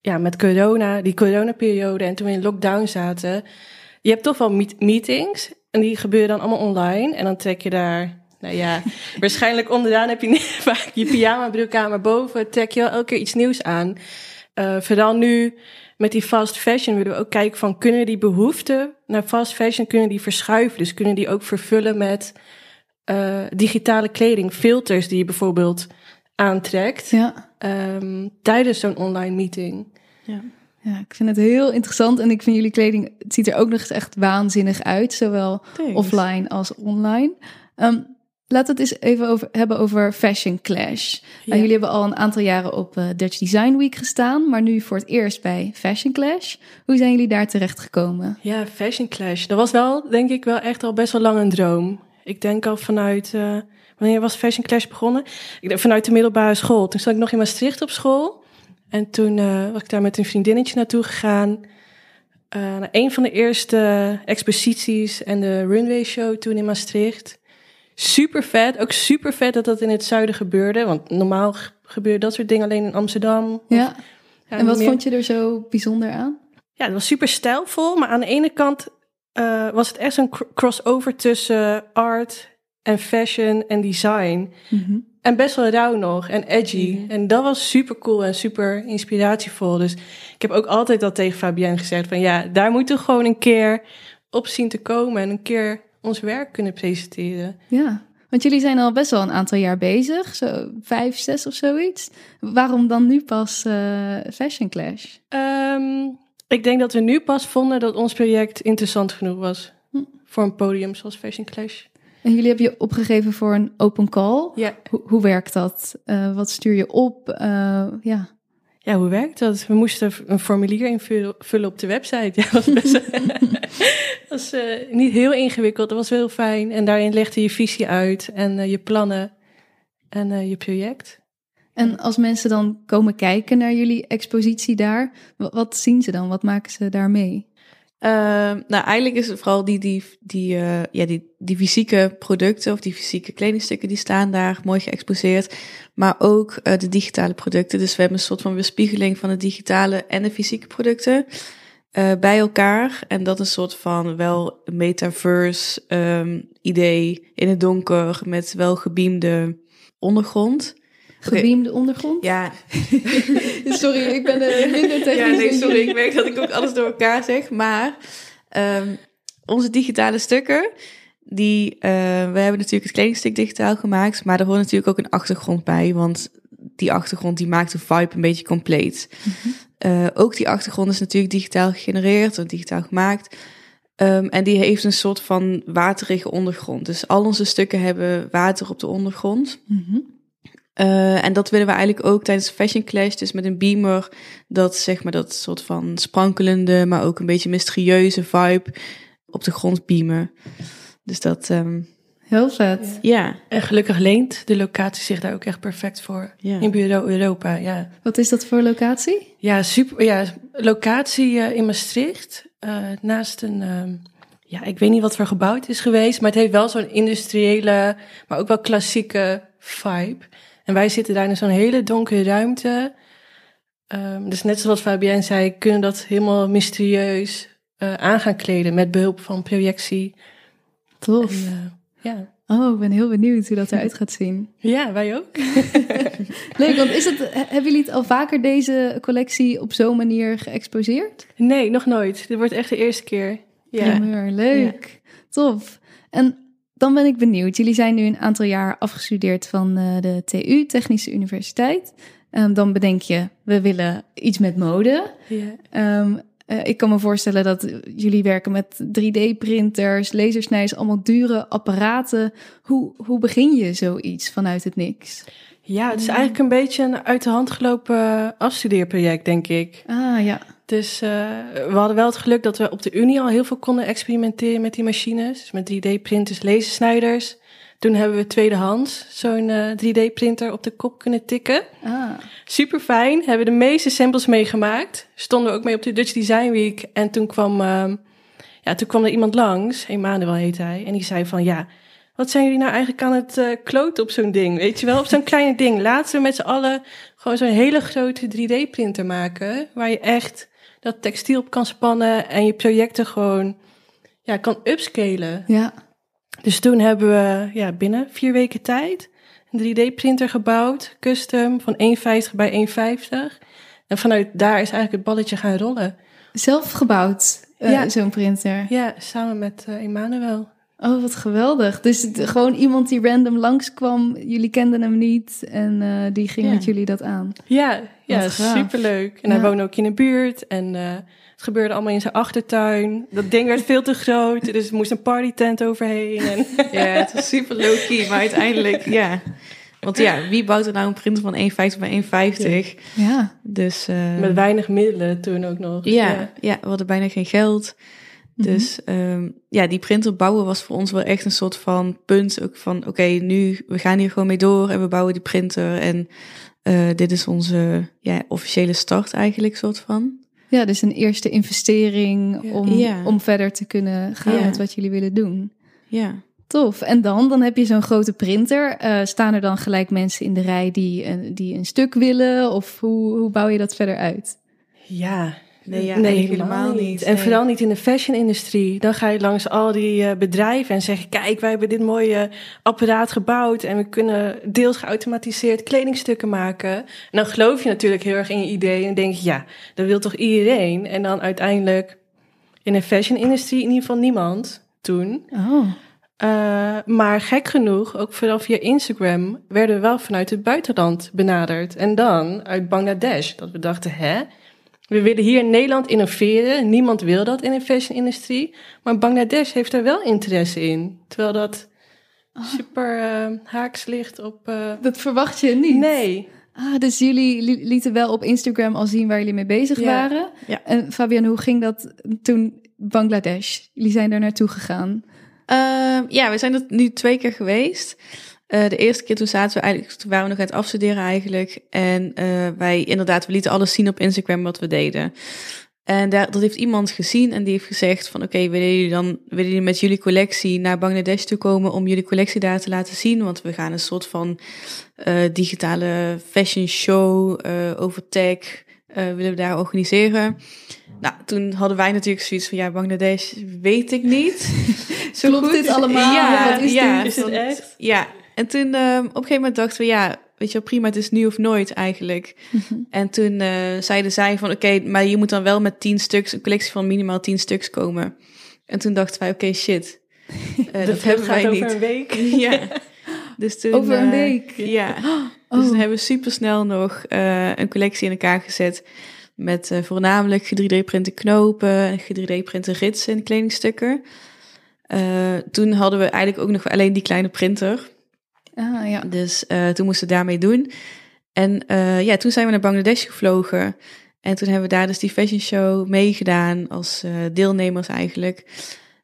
ja, met corona, die coronaperiode en toen we in lockdown zaten. Je hebt toch wel meet- meetings en die gebeuren dan allemaal online. En dan trek je daar, nou ja, waarschijnlijk onderaan heb je vaak je pyjama broek aan, maar boven trek je wel elke keer iets nieuws aan. Eh, vooral nu met die fast fashion willen we ook kijken van kunnen die behoeften naar fast fashion, kunnen die verschuiven? Dus kunnen die ook vervullen met eh, digitale kleding, filters die je bijvoorbeeld aantrekt Ja. ehm, tijdens zo'n online meeting. Ja. Ja, ik vind het heel interessant. En ik vind jullie kleding, het ziet er ook nog eens echt waanzinnig uit. Zowel offline als online. Ehm laten we het eens even over, hebben over Fashion Clash. Nou, jullie hebben al een aantal jaren op eh, Dutch Design Week gestaan, maar nu voor het eerst bij Fashion Clash. Hoe zijn jullie daar terecht gekomen? Ja, Fashion Clash. Dat was wel, denk ik, wel echt al best wel lang een droom. Ik denk al vanuit, eh, wanneer was Fashion Clash begonnen? Ik denk vanuit de middelbare school. Toen zat ik nog in Maastricht op school. En toen eh, was ik daar met een vriendinnetje naartoe gegaan. eh, naar een van de eerste exposities en de runway show toen in Maastricht. Super vet. Ook super vet dat dat in het zuiden gebeurde. Want normaal ge- gebeurt dat soort dingen alleen in Amsterdam. Of- Ja, en wat meer- vond je er zo bijzonder aan? Ja, het was super stijlvol, maar aan de ene kant eh, was het echt een cr- crossover tussen art en fashion en design. Mhm. En best wel rauw nog en edgy. Mhm. En dat was super cool en super inspiratievol. Dus ik heb ook altijd al tegen Fabienne gezegd van ja, daar moeten we gewoon een keer op zien te komen en een keer ons werk kunnen presenteren. Ja, want jullie zijn al best wel een aantal jaar bezig, zo vijf, zes of zoiets. Waarom dan nu pas eh, Fashion Clash? Ehm, ik denk dat we nu pas vonden dat ons project interessant genoeg was Hm. voor een podium zoals Fashion Clash. En jullie hebben je opgegeven voor een open call. Ja, Hoe, hoe werkt dat? Eh, wat stuur je op? Eh, ja. Ja, hoe werkt dat? We moesten een formulier invullen vullen op de website. Ja, dat was best dat was, eh, niet heel ingewikkeld. Dat was wel heel fijn. En daarin legde je visie uit en je plannen en je project. En als mensen dan komen kijken naar jullie expositie daar, wat zien ze dan? Wat maken ze daarmee? Ehm, nou, eigenlijk is het vooral die, die, die, eh, ja, die, die fysieke producten of die fysieke kledingstukken die staan daar mooi geëxposeerd. Maar ook eh, de digitale producten. Dus we hebben een soort van weerspiegeling van de digitale en de fysieke producten eh, bij elkaar. En dat is een soort van wel metaverse ehm, idee in het donker met wel gebeamde ondergrond. Gebeamde ondergrond? Ja, Sorry, ik ben er minder technisch. ja, nee, sorry. Ik merk dat ik ook alles door elkaar zeg. Maar ehm, onze digitale stukken, die, eh, we hebben natuurlijk het kledingstuk digitaal gemaakt, maar er hoort natuurlijk ook een achtergrond bij, want die achtergrond die maakt de vibe een beetje compleet. Eh, ook die achtergrond is natuurlijk digitaal gegenereerd en digitaal gemaakt. Ehm, en die heeft een soort van waterige ondergrond. Dus al onze stukken hebben water op de ondergrond. Mhm. Uh, en dat willen we eigenlijk ook tijdens Fashion Clash, dus met een beamer, dat zeg maar dat soort van sprankelende, maar ook een beetje mysterieuze vibe op de grond beamen. Dus dat... Um, Heel vet. Ja. En gelukkig leent de locatie zich daar ook echt perfect voor. Ja. In Bureau Europa, ja. Wat is dat voor locatie? Ja, super. Ja, locatie uh, in Maastricht. Uh, naast een, uh, ja, ik weet niet wat voor gebouw het is geweest, maar het heeft wel zo'n industriële, maar ook wel klassieke vibe. En wij zitten daar in zo'n hele donkere ruimte. Um, dus net zoals Fabienne zei, kunnen dat helemaal mysterieus uh, aan gaan kleden met behulp van projectie. Tof. En, uh, ja. Oh, ik ben heel benieuwd hoe dat eruit gaat zien. Ja, wij ook. Leuk, want is het, hebben jullie het al vaker deze collectie op zo'n manier geëxposeerd? Nee, nog nooit. Dit wordt echt de eerste keer. Ja. Leuk. Ja. Tof. En dan ben ik benieuwd. Jullie zijn nu een aantal jaar afgestudeerd van uh, de TU, Technische Universiteit. Um, dan bedenk je, we willen iets met mode. Um, uh, ik kan me voorstellen dat jullie werken met 3D-printers, lasersnijders, allemaal dure apparaten. Hoe, hoe begin je zoiets vanuit het niks? Ja, het is eigenlijk een beetje een uit de hand gelopen afstudeerproject, denk ik. Ah ja. Dus uh, we hadden wel het geluk dat we op de Unie al heel veel konden experimenteren met die machines. Dus met 3D-printers, lasersnijders. Toen hebben we tweedehands zo'n uh, 3D-printer op de kop kunnen tikken. Ah. Super fijn. Hebben de meeste samples meegemaakt. Stonden we ook mee op de Dutch Design Week. En toen kwam, uh, ja, toen kwam er iemand langs, Emanuel heet hij. En die zei van, ja, wat zijn jullie nou eigenlijk aan het uh, kloten op zo'n ding? Weet je wel, op zo'n kleine ding. Laten we met z'n allen gewoon zo'n hele grote 3D-printer maken. Waar je echt dat textiel op kan spannen en je projecten gewoon ja, kan upscalen. Ja. Dus toen hebben we ja, binnen vier weken tijd een 3D-printer gebouwd, custom, van 1,50 bij 1,50. En vanuit daar is eigenlijk het balletje gaan rollen. Zelf gebouwd, uh, Ja. zo'n printer? Ja, samen met uh, Emmanuel. Oh, wat geweldig. Dus het, gewoon iemand die random langskwam, jullie kenden hem niet en uh, die ging Ja. met jullie dat aan. Ja, ja superleuk. En Ja. hij woonde ook in de buurt en uh, het gebeurde allemaal in zijn achtertuin. Dat ding werd veel te groot, dus er moest een partytent overheen. En Ja, het was super low-key, maar uiteindelijk, ja. Want ja, wie bouwt er nou een printer van 1,50 bij 1,50? Ja. Dus uh, met weinig middelen toen ook nog. ja, ja, we hadden bijna geen geld. Mhm. Dus um, ja, die printer bouwen was voor ons wel echt een soort van punt. Ook van, oké, okay, nu, we gaan hier gewoon mee door en we bouwen die printer. En uh, dit is onze ja, officiële start eigenlijk, soort van. Ja, dus een eerste investering Ja. om, Ja. om verder te kunnen gaan Ja. met wat jullie willen doen. Ja. Tof. En dan, dan heb je zo'n grote printer. Uh, staan er dan gelijk mensen in de rij die, een die een stuk willen? Of hoe, hoe bouw je dat verder uit? Ja, Nee, ja, helemaal niet. En vooral niet in de fashion-industrie. Dan ga je langs al die uh, bedrijven en zeg je... kijk, wij hebben dit mooie apparaat gebouwd... en we kunnen deels geautomatiseerd kledingstukken maken. En dan geloof je natuurlijk heel erg in je idee... en denk je, ja, dat wil toch iedereen? En dan uiteindelijk in de fashion-industrie in ieder geval niemand toen... Oh, Uh, maar gek genoeg, ook vooral via Instagram, werden we wel vanuit het buitenland benaderd. En dan uit Bangladesh. Dat we dachten, hè? We willen hier in Nederland innoveren. Niemand wil dat in de fashion-industrie. Maar Bangladesh heeft er wel interesse in. Terwijl dat super uh, haaks ligt op... Uh... dat verwacht je niet. Nee. Ah, dus jullie li- lieten wel op Instagram al zien waar jullie mee bezig Ja. waren. Ja. En Fabian, hoe ging dat toen Bangladesh? Jullie zijn daar naartoe gegaan. Uh, ja, we zijn er nu twee keer geweest. Uh, de eerste keer toen zaten we eigenlijk, toen waren we nog aan het afstuderen eigenlijk. En uh, wij inderdaad, we lieten alles zien op Instagram wat we deden. En daar, dat heeft iemand gezien en die heeft gezegd van oké, okay, willen jullie dan willen jullie met jullie collectie naar Bangladesh toe komen om jullie collectie daar te laten zien? Want we gaan een soort van uh, digitale fashion show over tech willen we daar organiseren. Nou, toen hadden wij natuurlijk zoiets van ja, Bangladesh weet ik niet. Zo Klopt dit allemaal? Ja, Wat is ja, dit? Is het echt? Ja, en toen uh, op een gegeven moment dachten we ja, weet je wel, prima, het is nu of nooit eigenlijk. Mhm. En toen uh, zeiden zij van oké, okay, maar je moet dan wel met tien stuks, een collectie van minimaal tien stuks komen. En toen dachten wij oké, okay, shit. Uh, dat, dat hebben wij over niet. een week. ja. Dus toen, over een week? Ja. Oh. Dus toen hebben we supersnel nog een collectie in elkaar gezet. Met voornamelijk 3D-printen knopen en 3D-printen ritsen en kledingstukken. Toen hadden we eigenlijk ook nog alleen die kleine printer. Ah, ja. Dus eh, toen moesten we daarmee doen. En eh, ja, toen zijn we naar Bangladesh gevlogen. En toen hebben we daar dus die fashion show meegedaan als eh, deelnemers eigenlijk.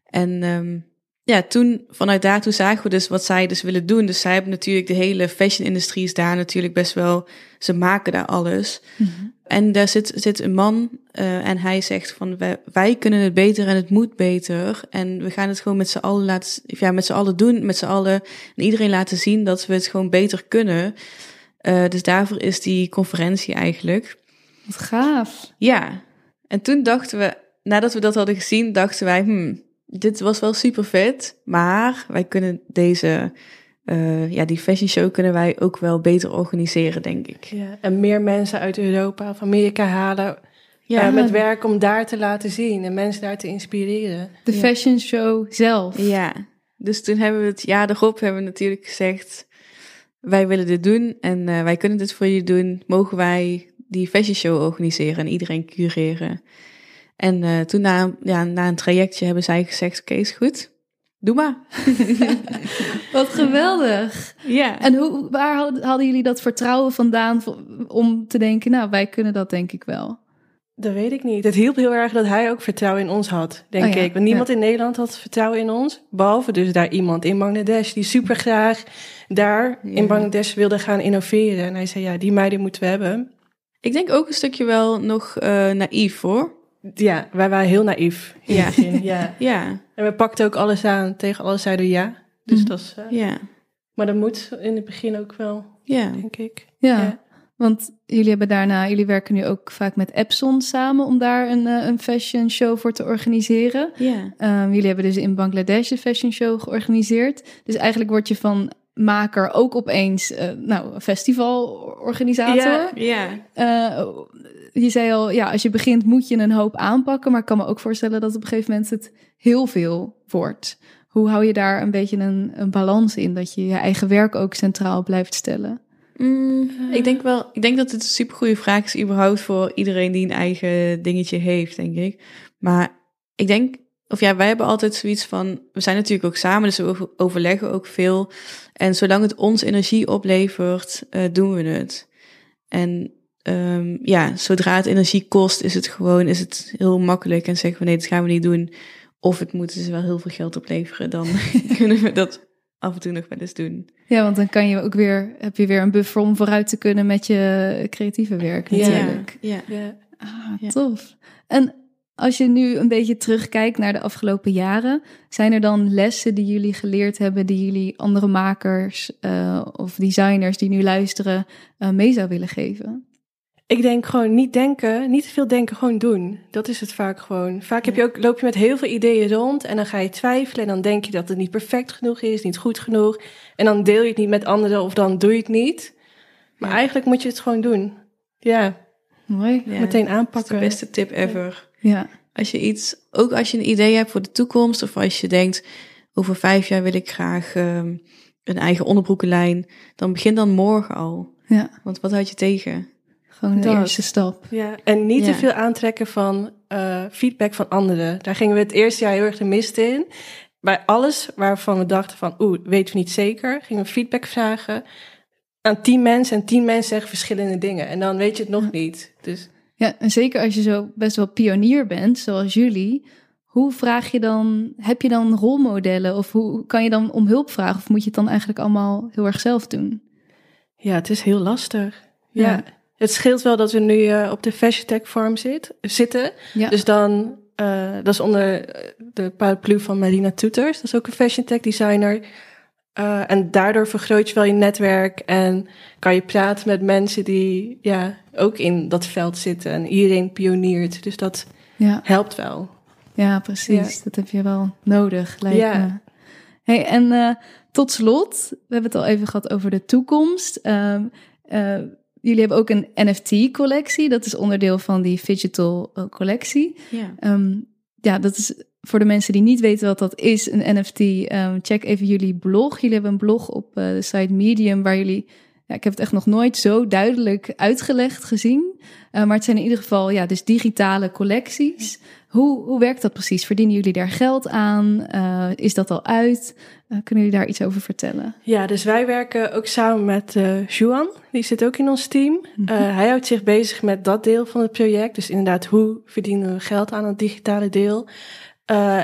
En ehm, ja, toen vanuit daar toen zagen we dus wat zij dus willen doen. Dus zij hebben natuurlijk de hele fashion-industrie is daar natuurlijk best wel. Ze maken daar alles. Mhm. En daar zit, zit een man eh, en hij zegt van wij, wij kunnen het beter en het moet beter. En we gaan het gewoon met z'n allen laten, ja, met z'n allen doen, met z'n allen en iedereen laten zien dat we het gewoon beter kunnen. Eh, dus daarvoor is die conferentie eigenlijk. Wat gaaf. Ja, en toen dachten we, nadat we dat hadden gezien, dachten wij, hmm, dit was wel super vet, maar wij kunnen deze, eh, ja, die fashion show kunnen wij ook wel beter organiseren, denk ik. Ja, en meer mensen uit Europa of Amerika halen Ja, eh, met werk om daar te laten zien en mensen daar te inspireren. De fashion show zelf. Ja, dus toen hebben we het jaar erop hebben we natuurlijk gezegd, wij willen dit doen en eh, wij kunnen dit voor je doen. Mogen wij die fashion show organiseren en iedereen cureren? En eh, toen na, ja, na een trajectje hebben zij gezegd, oké, is goed. Doe maar. Wat geweldig. Ja. En hoe, waar hadden, jullie dat vertrouwen vandaan om te denken, nou, wij kunnen dat denk ik wel. Dat weet ik niet. Het hielp heel erg dat hij ook vertrouwen in ons had, denk Oh ja, ik. Want niemand in Nederland had vertrouwen in ons. Behalve dus daar iemand in Bangladesh die super graag daar Ja. in Bangladesh wilde gaan innoveren. En hij zei, ja, die meiden moeten we hebben. Ik denk ook een stukje wel nog eh, naïef hoor. Ja, wij waren heel naïef in Ja. begin. Ja. Ja, En we pakten ook alles aan. Tegen alles zeiden we ja. Dus Mhm. dat is... eh, ja, Maar dat moet in het begin ook wel, ja. denk ik. Ja, Ja. want jullie hebben daarna, jullie werken nu ook vaak met Epson samen om daar een, eh, een fashion show voor te organiseren. Ja, Ehm, jullie hebben dus in Bangladesh een fashion show georganiseerd. Dus eigenlijk word je van maker ook opeens eh, nou, festivalorganisator. Ja. ja. Eh, je zei al, ja, als je begint moet je een hoop aanpakken. Maar ik kan me ook voorstellen dat op een gegeven moment het heel veel wordt. Hoe hou je daar een beetje een, een balans in? Dat je je eigen werk ook centraal blijft stellen. Mm, ik denk wel, ik denk dat het een supergoeie vraag is überhaupt voor iedereen die een eigen dingetje heeft, denk ik. Maar ik denk, of ja, wij hebben altijd zoiets van, we zijn natuurlijk ook samen, dus we over- overleggen ook veel. En zolang het ons energie oplevert, eh, doen we het. En ehm, ja, zodra het energie kost, is het gewoon, is het heel makkelijk en zeggen we nee, dat gaan we niet doen. Of het moet dus wel heel veel geld opleveren, dan kunnen we dat af en toe nog wel eens doen. Ja, want dan kan je ook weer, heb je weer een buffer om vooruit te kunnen met je creatieve werk natuurlijk. ja. Ja. Ah, Ja. tof. En als je nu een beetje terugkijkt naar de afgelopen jaren, zijn er dan lessen die jullie geleerd hebben, die jullie andere makers eh, of designers die nu luisteren eh, mee zou willen geven? Ik denk gewoon niet denken, niet te veel denken, gewoon doen. Dat is het vaak gewoon. Vaak heb je ook, loop je met heel veel ideeën rond en dan ga je twijfelen en dan denk je dat het niet perfect genoeg is, niet goed genoeg. En dan deel je het niet met anderen of dan doe je het niet. Maar Ja. eigenlijk moet je het gewoon doen. Ja, Mooi. Ja. meteen Dat is aanpakken. de beste tip ever. Ja. Als je iets, ook als je een idee hebt voor de toekomst, of als je denkt, over vijf jaar wil ik graag ehm, een eigen onderbroekenlijn, dan begin dan morgen al. ja, Want wat houd je tegen? Gewoon de Dat. eerste stap. Ja, en niet Ja. te veel aantrekken van eh, feedback van anderen. Daar gingen we het eerste jaar heel erg de mist in. Bij alles waarvan we dachten van, oeh, weten we niet zeker, gingen we feedback vragen aan tien mensen en tien mensen zeggen verschillende dingen. En dan weet je het nog niet. Dus Ja, en zeker als je zo best wel pionier bent, zoals jullie. Hoe vraag je dan, heb je dan rolmodellen of hoe kan je dan om hulp vragen? Of moet je het dan eigenlijk allemaal heel erg zelf doen? ja, het is heel lastig. Ja. Ja. Het scheelt wel dat we nu eh, op de Fashion Tech Farm zit, zitten. Ja. Dus dan, eh, dat is onder eh, de paraplu van Marina Toeters. Dat is ook een fashion tech designer. En daardoor vergroot je wel je netwerk en kan je praten met mensen die ja, ook in dat veld zitten. En iedereen pioniert. Dus dat ja. helpt wel. Ja, precies. Ja. Dat heb je wel nodig, lijkt Ja. me. Hey, en tot slot, we hebben het al even gehad over de toekomst. Ehm, eh, jullie hebben ook een NFT-collectie. Dat is onderdeel van die Digital eh, collectie. Ja. Ehm, ja, dat is voor de mensen die niet weten wat dat is, een NFT. ehm, check even jullie blog. Jullie hebben een blog op eh, de site Medium waar jullie... Ja, ik heb het echt nog nooit zo duidelijk uitgelegd gezien. Eh, maar het zijn in ieder geval ja, dus digitale collecties Hoe, hoe werkt dat precies? Verdienen jullie daar geld aan? Uh, is dat al uit? Uh, kunnen jullie daar iets over vertellen? Ja, dus wij werken ook samen met uh, Juan. Die zit ook in ons team. Mm -hmm. hij houdt zich bezig met dat deel van het project. Dus inderdaad, hoe verdienen we geld aan het digitale deel?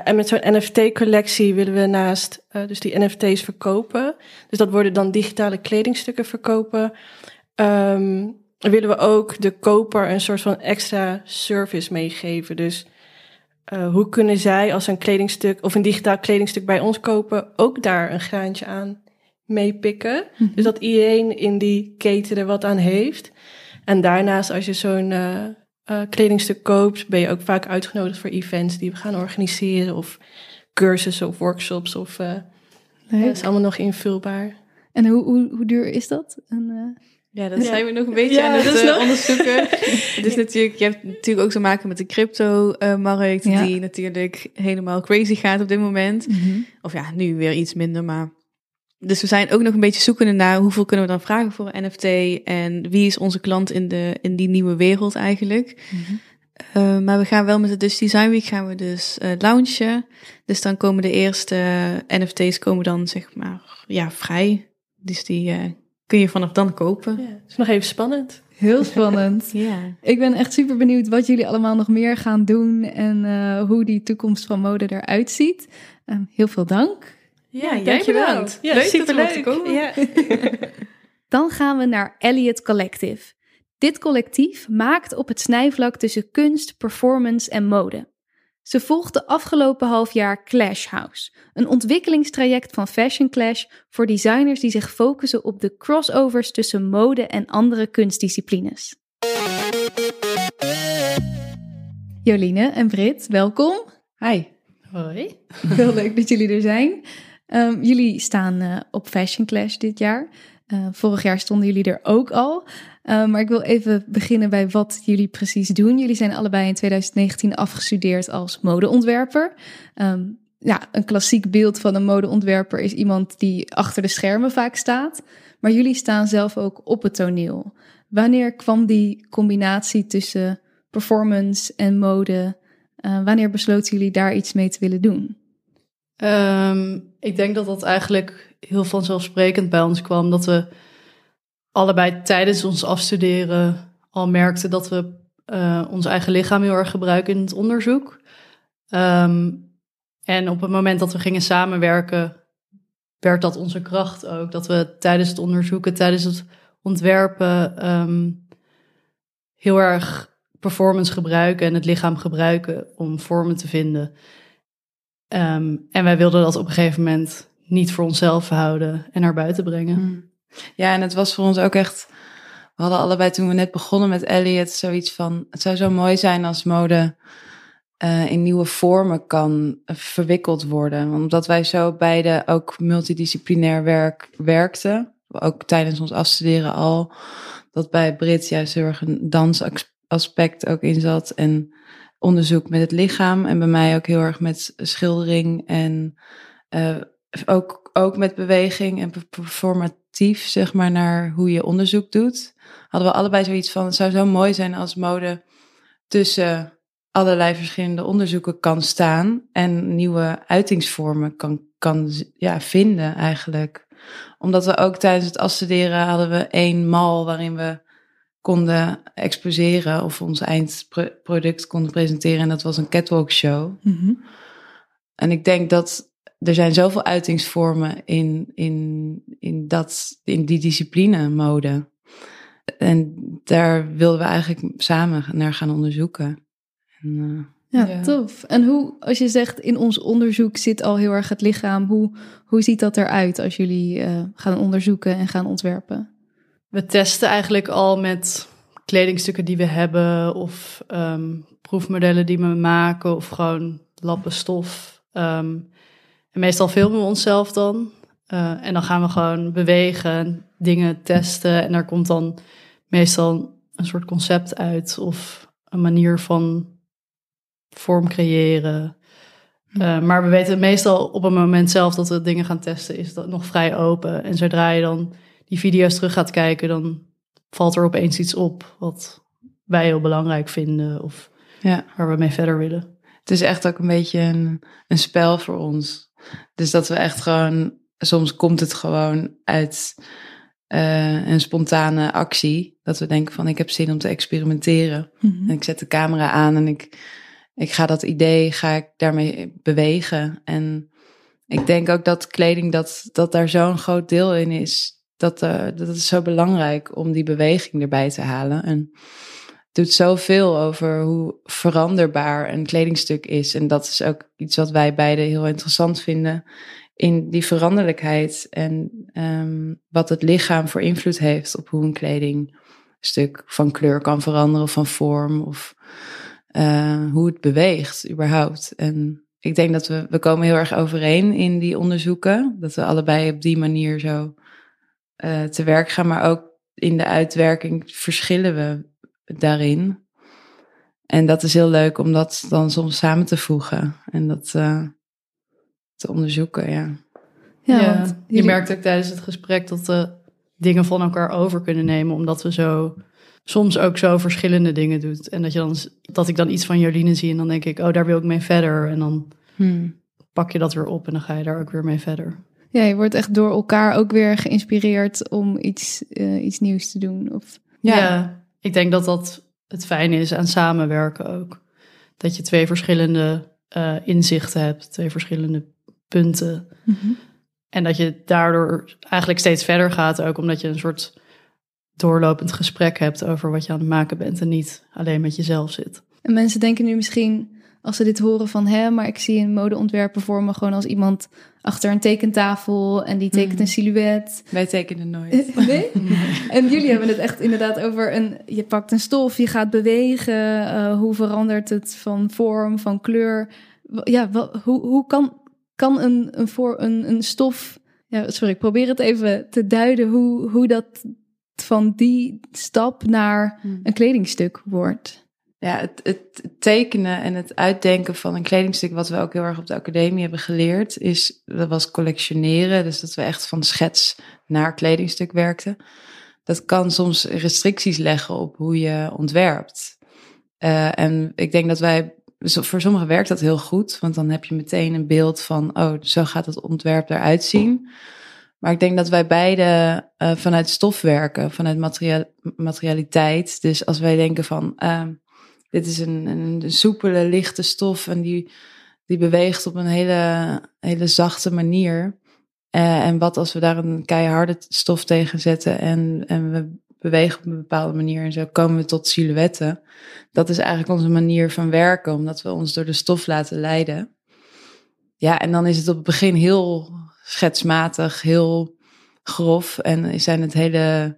en met zo'n NFT-collectie willen we naast dus die NFT's verkopen. Dus dat worden dan digitale kledingstukken verkopen. Um, willen we ook de koper een soort van extra service meegeven. Dus uh, hoe kunnen zij als een kledingstuk of een digitaal kledingstuk bij ons kopen, ook daar een graantje aan meepikken. Mm -hmm. Dus dat iedereen in die keten er wat aan heeft. En daarnaast, als je zo'n uh, uh, kledingstuk koopt, ben je ook vaak uitgenodigd voor events die we gaan organiseren. Of cursussen of workshops. Of, dat is allemaal nog invulbaar. En hoe, hoe, hoe duur is dat? En, ja, dat zijn we nog een beetje aan het uh, onderzoeken. dus natuurlijk, je hebt natuurlijk ook te maken met de crypto-markt, ja. die natuurlijk helemaal crazy gaat op dit moment. Mm -hmm. Of ja, nu weer iets minder, maar. Dus we zijn ook nog een beetje zoekende naar hoeveel kunnen we dan vragen voor een NFT en wie is onze klant in, de, in die nieuwe wereld eigenlijk. Mm -hmm. uh, maar we gaan wel met de dus Design Week gaan we dus uh, launchen. Dus dan komen de eerste NFT's komen dan zeg maar ja, vrij. Dus die kun je vanaf dan kopen. Ja, is nog even spannend. Heel spannend. ja. Ik ben echt super benieuwd wat jullie allemaal nog meer gaan doen en uh, hoe die toekomst van mode eruit ziet. Uh, heel veel dank. Ja, ja jij bedankt. Ja, leuk dat er komen. Ja. Dan gaan we naar Elliot Collective. Dit collectief maakt op het snijvlak tussen kunst, performance en mode. Ze volgt de afgelopen half jaar Clash House, een ontwikkelingstraject van Fashion Clash voor designers die zich focussen op de crossovers tussen mode en andere kunstdisciplines. Joline en Brit, welkom. Hi. Hoi. Heel leuk dat jullie er zijn. Um, jullie staan uh, op Fashion Clash dit jaar. Uh, vorig jaar stonden jullie er ook al. Uh, maar ik wil even beginnen bij wat jullie precies doen. Jullie zijn allebei in 2019 afgestudeerd als modeontwerper. Um, ja, een klassiek beeld van een modeontwerper is iemand die achter de schermen vaak staat. Maar jullie staan zelf ook op het toneel. Wanneer kwam die combinatie tussen performance en mode? Uh, wanneer besloten jullie daar iets mee te willen doen? Um, ik denk dat dat eigenlijk heel vanzelfsprekend bij ons kwam. Dat we allebei tijdens ons afstuderen al merkten dat we uh, ons eigen lichaam heel erg gebruiken in het onderzoek. Um, en op het moment dat we gingen samenwerken, werd dat onze kracht ook. Dat we tijdens het onderzoeken, tijdens het ontwerpen um, heel erg performance gebruiken en het lichaam gebruiken om vormen te vinden. Um, en wij wilden dat op een gegeven moment niet voor onszelf houden en naar buiten brengen. Mm. Ja, en het was voor ons ook echt. We hadden allebei toen we net begonnen met Elliot zoiets van: het zou zo mooi zijn als mode uh, in nieuwe vormen kan verwikkeld worden. Want omdat wij zo beide ook multidisciplinair werk, werkten, ook tijdens ons afstuderen al, dat bij Brit juist heel erg een dansaspect ook in zat en onderzoek met het lichaam en bij mij ook heel erg met schildering en uh, ook, ook met beweging en performatief, zeg maar, naar hoe je onderzoek doet. Hadden we allebei zoiets van, het zou zo mooi zijn als mode tussen allerlei verschillende onderzoeken kan staan en nieuwe uitingsvormen kan, kan ja, vinden eigenlijk. Omdat we ook tijdens het afstuderen hadden we één mal waarin we konden exposeren of ons eindproduct konden presenteren. En dat was een catwalk show. Mm -hmm. En ik denk dat er zijn zoveel uitingsvormen in, in, in, dat, in die discipline mode. En daar wilden we eigenlijk samen naar gaan onderzoeken. En, uh, ja, ja, tof. En hoe, als je zegt in ons onderzoek zit al heel erg het lichaam, hoe, hoe ziet dat eruit als jullie uh, gaan onderzoeken en gaan ontwerpen? We testen eigenlijk al met kledingstukken die we hebben, of um, proefmodellen die we maken, of gewoon lappen stof. Um, en meestal filmen we onszelf dan. Uh, en dan gaan we gewoon bewegen, dingen testen. En daar komt dan meestal een soort concept uit of een manier van vorm creëren. Uh, maar we weten meestal op het moment zelf dat we dingen gaan testen, is dat nog vrij open. En zodra je dan die video's terug gaat kijken, dan valt er opeens iets op wat wij heel belangrijk vinden of ja. waar we mee verder willen. het is echt ook een beetje een, een spel voor ons. Dus dat we echt gewoon, soms komt het gewoon uit uh, een spontane actie. Dat we denken van ik heb zin om te experimenteren. Mhm. En ik zet de camera aan en ik, ik ga dat idee, ga ik daarmee bewegen. En ik denk ook dat kleding, dat, dat daar zo'n groot deel in is. Dat, uh, dat is zo belangrijk om die beweging erbij te halen. En doet zoveel over hoe veranderbaar een kledingstuk is. En dat is ook iets wat wij beiden heel interessant vinden. In die veranderlijkheid en um, wat het lichaam voor invloed heeft op hoe een kledingstuk van kleur kan veranderen van vorm. Of uh, hoe het beweegt überhaupt. En ik denk dat we, we komen heel erg overeen in die onderzoeken. Dat we allebei op die manier zo uh, te werk gaan. Maar ook in de uitwerking verschillen we daarin. En dat is heel leuk om dat dan soms samen te voegen. En dat uh, te onderzoeken, ja. Ja, ja want jullie... je merkt ook tijdens het gesprek dat we dingen van elkaar over kunnen nemen. Omdat we zo soms ook zo verschillende dingen doet. En dat, je dan, dat ik dan iets van Jolien zie en dan denk ik, oh, daar wil ik mee verder. En dan hmm. pak je dat weer op en dan ga je daar ook weer mee verder. Ja, je wordt echt door elkaar ook weer geïnspireerd om iets, uh, iets nieuws te doen. Of... Ja. ja, ik denk dat dat het fijne is aan samenwerken ook. Dat je twee verschillende uh, inzichten hebt, twee verschillende punten. Mm -hmm. En dat je daardoor eigenlijk steeds verder gaat, ook omdat je een soort doorlopend gesprek hebt over wat je aan het maken bent en niet alleen met jezelf zit. En mensen denken nu misschien, als ze dit horen van hè, maar ik zie een modeontwerper voor me gewoon als iemand achter een tekentafel en die tekent een silhouet. Wij tekenen nooit. nee? En jullie hebben het echt inderdaad over een, je pakt een stof, je gaat bewegen, uh, hoe verandert het van vorm, van kleur. Ja, wel, hoe, hoe kan, kan een, een, voor, een, een stof, ja, sorry, ik probeer het even te duiden hoe, hoe dat van die stap naar een kledingstuk wordt. Ja, het, tekenen en het uitdenken van een kledingstuk, wat we ook heel erg op de academie hebben geleerd, is dat was collectioneren. Dus dat we echt van schets naar kledingstuk werkten. Dat kan soms restricties leggen op hoe je ontwerpt. Uh, en ik denk dat wij, voor sommigen werkt dat heel goed, want dan heb je meteen een beeld van, oh, zo gaat het ontwerp eruit zien. Maar ik denk dat wij beide uh, vanuit stof werken, vanuit materialiteit. Dus als wij denken van, uh, dit is een, een, soepele, lichte stof en die, die beweegt op een hele, hele zachte manier. Uh, en wat als we daar een keiharde stof tegen zetten en, en we bewegen op een bepaalde manier en zo komen we tot silhouetten. Dat is eigenlijk onze manier van werken, omdat we ons door de stof laten leiden. Ja, en dan is het op het begin heel schetsmatig, heel grof. En zijn het hele,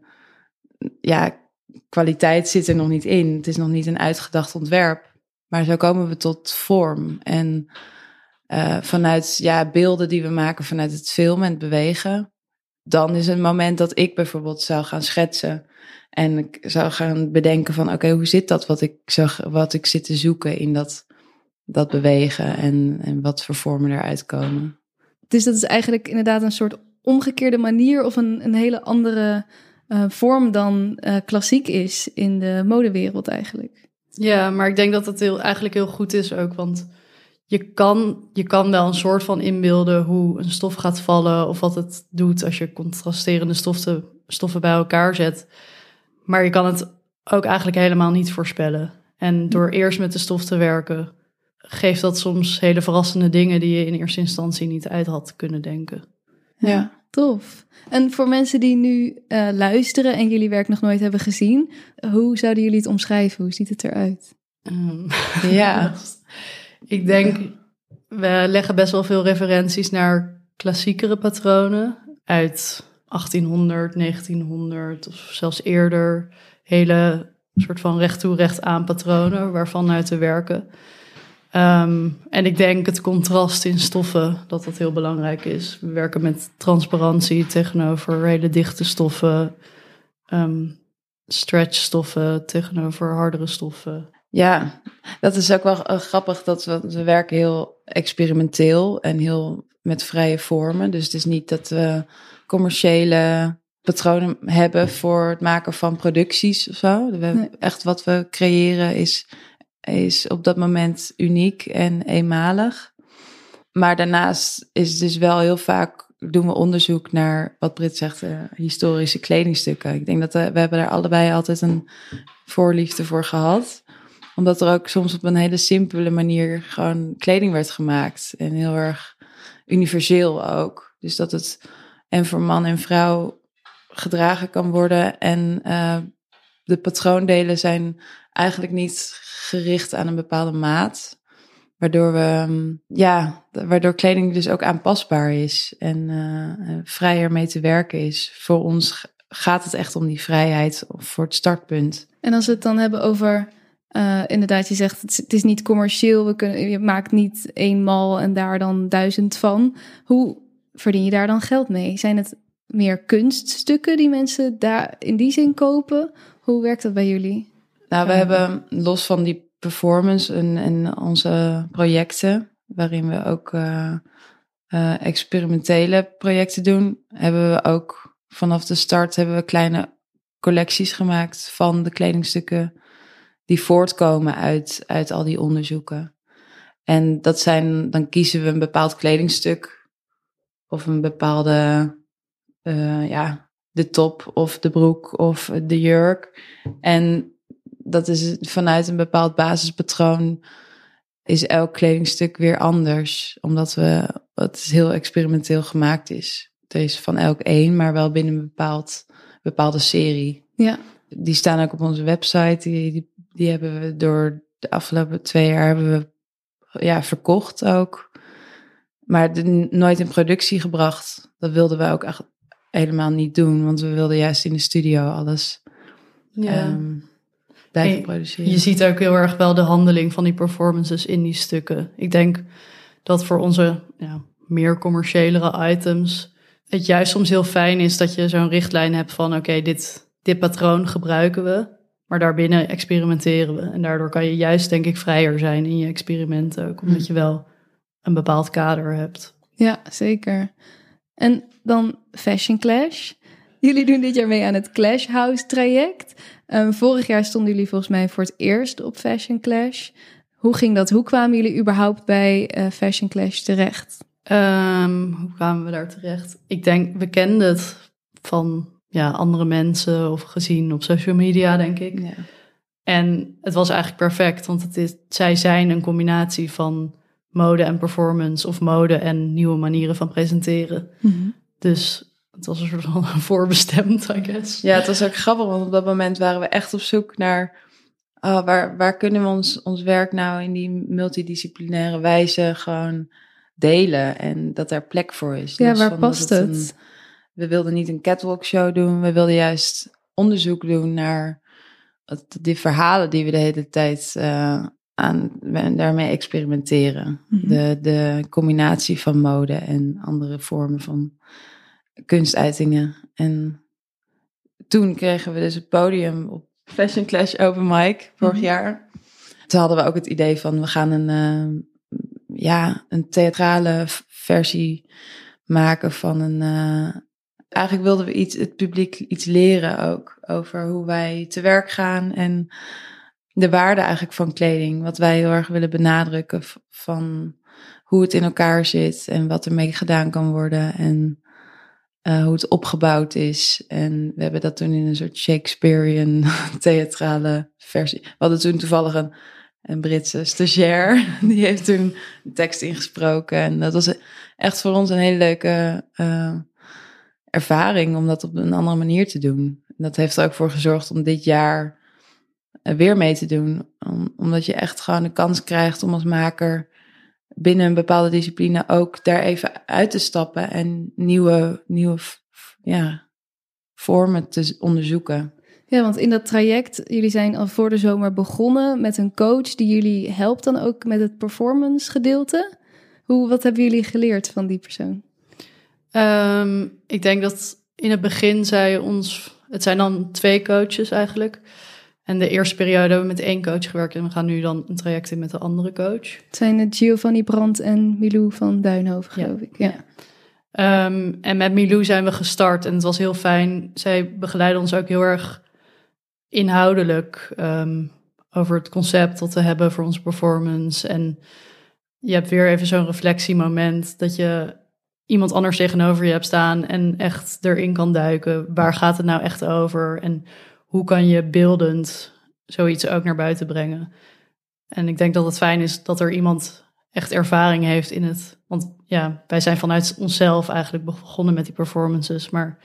ja, kwaliteit zit er nog niet in. Het is nog niet een uitgedacht ontwerp. Maar zo komen we tot vorm. En uh, vanuit ja, beelden die we maken vanuit het filmen en het bewegen. Dan is het moment dat ik bijvoorbeeld zou gaan schetsen. En ik zou gaan bedenken van oké, hoe zit dat wat ik, zag, wat ik zit te zoeken in dat, dat bewegen. En, en wat voor vormen eruit komen. Dus dat is eigenlijk inderdaad een soort omgekeerde manier of een, een hele andere uh, vorm dan uh, klassiek is in de modewereld eigenlijk. Ja, maar ik denk dat het heel, eigenlijk heel goed is ook, want je kan, je kan wel een soort van inbeelden hoe een stof gaat vallen of wat het doet als je contrasterende stoffen, stoffen bij elkaar zet. Maar je kan het ook eigenlijk helemaal niet voorspellen. En door eerst met de stof te werken, geeft dat soms hele verrassende dingen die je in eerste instantie niet uit had kunnen denken. Ja, tof. En voor mensen die nu uh, luisteren en jullie werk nog nooit hebben gezien, hoe zouden jullie het omschrijven? Hoe ziet het eruit? Um, ja, ik denk, we leggen best wel veel referenties naar klassiekere patronen uit 1800, 1900 of zelfs eerder. Hele soort van recht toe, recht aan patronen waarvan uit te werken. Um, en ik denk het contrast in stoffen, dat dat heel belangrijk is. We werken met transparantie tegenover hele dichte stoffen, um, stretchstoffen tegenover hardere stoffen. Ja, dat is ook wel uh, grappig dat we, we werken heel experimenteel en heel met vrije vormen. Dus het is niet dat we commerciële patronen hebben voor het maken van producties of zo. We, nee. Echt wat we creëren is is op dat moment uniek en eenmalig. Maar daarnaast is dus wel heel vaak doen we onderzoek naar wat Brit zegt, uh, historische kledingstukken. Ik denk dat we, we hebben daar allebei altijd een voorliefde voor gehad. Omdat er ook soms op een hele simpele manier gewoon kleding werd gemaakt. En heel erg universeel ook. Dus dat het en voor man en vrouw gedragen kan worden. En uh, de patroondelen zijn eigenlijk niet gericht aan een bepaalde maat. Waardoor we, mm, ja, waardoor kleding dus ook aanpasbaar is en uh, vrijer mee te werken is. Voor ons gaat het echt om die vrijheid voor het startpunt. En als we het dan hebben over, uh, inderdaad, je zegt het, is niet commercieel, we kunnen, je maakt niet eenmaal en daar dan duizend van. Hoe verdien je daar dan geld mee? Zijn het meer kunststukken die mensen daar in die zin kopen? Hoe werkt dat bij jullie? Nou, we hebben los van die performance en, en onze projecten, waarin we ook uh, uh, experimentele projecten doen, hebben we ook vanaf de start hebben we kleine collecties gemaakt van de kledingstukken die voortkomen uit, uit al die onderzoeken. En dat zijn, dan kiezen we een bepaald kledingstuk of een bepaalde, uh, ja, de top of de broek of de jurk. En dat is vanuit een bepaald basispatroon is elk kledingstuk weer anders. Omdat we, het heel experimenteel gemaakt is. Het is van elk één, maar wel binnen een bepaald, bepaalde serie. Ja. Die staan ook op onze website. Die, die, die hebben we door de afgelopen twee jaar hebben we ja, verkocht ook. Maar de, nooit in productie gebracht. Dat wilden we ook echt helemaal niet doen. Want we wilden juist in de studio alles Ja. um, blijven produceren. Je ziet ook heel erg wel de handeling van die performances in die stukken. Ik denk dat voor onze ja, meer commerciëlere items het juist soms heel fijn is dat je zo'n richtlijn hebt van oké, dit, dit patroon gebruiken we, maar daarbinnen experimenteren we. En daardoor kan je juist denk ik vrijer zijn in je experimenten ook, omdat je wel een bepaald kader hebt. Ja, zeker. En dan Fashion Clash. Jullie doen dit jaar mee aan het Clash House traject. Um, vorig jaar stonden jullie volgens mij voor het eerst op Fashion Clash. Hoe ging dat? Hoe kwamen jullie überhaupt bij uh, Fashion Clash terecht? Um, hoe kwamen we daar terecht? Ik denk, we kenden het van ja, andere mensen of gezien op social media, denk ik. Ja. En het was eigenlijk perfect, want het is, zij zijn een combinatie van mode en performance of mode en nieuwe manieren van presenteren. Mm -hmm. Dus het was een soort van voorbestemd, I guess. Ja, het was ook grappig, want op dat moment waren we echt op zoek naar oh, waar, waar kunnen we ons, ons werk nou in die multidisciplinaire wijze gewoon delen en dat er plek voor is. Ja, dus waar past het? Een, we wilden niet een catwalk show doen, we wilden juist onderzoek doen naar het, die verhalen die we de hele tijd uh, aan, daarmee experimenteren. Mm -hmm. de, de combinatie van mode en andere vormen van kunstuitingen. En toen kregen we dus het podium op Fashion Clash Open Mic vorig mm -hmm. jaar. Toen hadden we ook het idee van we gaan een, uh, ja, een theatrale versie maken van een. Uh, eigenlijk wilden we iets, het publiek iets leren ook over hoe wij te werk gaan en de waarde eigenlijk van kleding. Wat wij heel erg willen benadrukken van hoe het in elkaar zit en wat ermee gedaan kan worden. En uh, hoe het opgebouwd is. En we hebben dat toen in een soort Shakespearean theatrale versie. We hadden toen toevallig een, een Britse stagiair. Die heeft toen tekst ingesproken. En dat was echt voor ons een hele leuke uh, ervaring om dat op een andere manier te doen. En dat heeft er ook voor gezorgd om dit jaar weer mee te doen. Om, omdat je echt gewoon de kans krijgt om als maker binnen een bepaalde discipline ook daar even uit te stappen en nieuwe, nieuwe ja, vormen te onderzoeken. Ja, want in dat traject, jullie zijn al voor de zomer begonnen met een coach die jullie helpt dan ook met het performance gedeelte. Hoe, wat hebben jullie geleerd van die persoon? Um, ik denk dat in het begin zij ons, het zijn dan twee coaches eigenlijk. En de eerste periode hebben we met één coach gewerkt en we gaan nu dan een traject in met de andere coach. Het zijn het Giovanni Brandt en Milou van Duinhoven, geloof ja. ik. Ja. Um, en met Milou zijn we gestart en het was heel fijn. Zij begeleiden ons ook heel erg inhoudelijk. Um, over het concept dat we hebben voor onze performance. En je hebt weer even zo'n reflectiemoment dat je iemand anders tegenover je hebt staan en echt erin kan duiken. Waar gaat het nou echt over? En hoe kan je beeldend zoiets ook naar buiten brengen? En ik denk dat het fijn is dat er iemand echt ervaring heeft in het. Want ja, wij zijn vanuit onszelf eigenlijk begonnen met die performances. Maar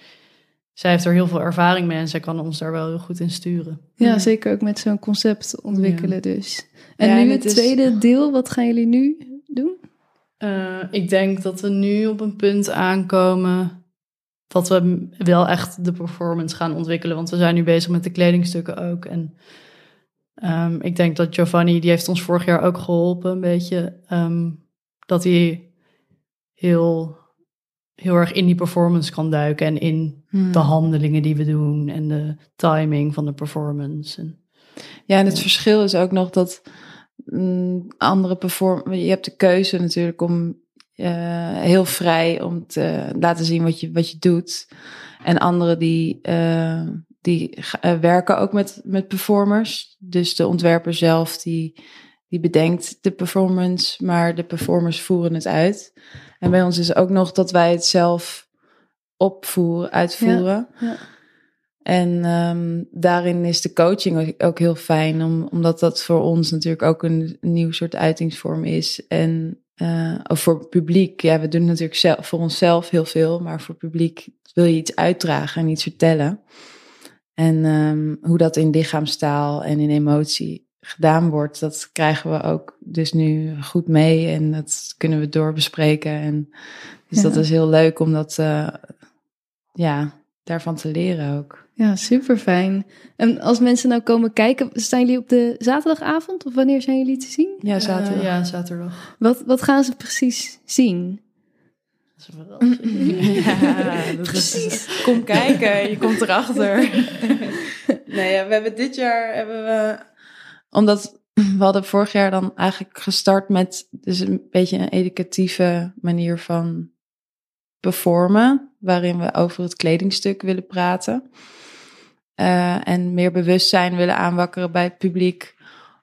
zij heeft er heel veel ervaring mee en zij kan ons daar wel heel goed in sturen. Ja, zeker ook met zo'n concept ontwikkelen dus. En Ja, nu en het het is- tweede deel, wat gaan jullie nu doen? Eh, ik denk dat we nu op een punt aankomen dat we wel echt de performance gaan ontwikkelen. Want we zijn nu bezig met de kledingstukken ook. En ehm, ik denk dat Giovanni, die heeft ons vorig jaar ook geholpen een beetje. ehm, dat hij heel, heel erg in die performance kan duiken. En in Hmm. de handelingen die we doen. En de timing van de performance. En, Ja, en het verschil is ook nog dat mm, andere perform... Je hebt de keuze natuurlijk om heel vrij om te laten zien wat je, wat je doet. En anderen die, eh, die eh, werken ook met, met performers. Dus de ontwerper zelf die, die bedenkt de performance, maar de performers voeren het uit. En bij ons is ook nog dat wij het zelf opvoeren, uitvoeren. ja. En ehm, daarin is de coaching ook- ook heel fijn, om, omdat dat voor ons natuurlijk ook een, een nieuw soort uitingsvorm is. En eh, of voor het publiek, ja, we doen natuurlijk zelf, voor onszelf heel veel, maar voor het publiek wil je iets uitdragen en iets vertellen. En ehm, hoe dat in lichaamstaal en in emotie gedaan wordt, dat krijgen we ook dus nu goed mee en dat kunnen we doorbespreken. En dus Ja. dat is heel leuk om dat, eh, ja, daarvan te leren ook. Ja, super fijn. En als mensen nou komen kijken, staan jullie op de zaterdagavond of wanneer zijn jullie te zien? Ja, zaterdag. Eh, ja, zaterdag. Wat, wat gaan ze precies zien? Dat is. Ja, dat Precies. Kom kijken, je komt erachter. nee, ja, we hebben dit jaar hebben we. Omdat we hadden vorig jaar dan eigenlijk gestart met dus een beetje een educatieve manier van performen, waarin we over het kledingstuk willen praten. Eh, en meer bewustzijn willen aanwakkeren bij het publiek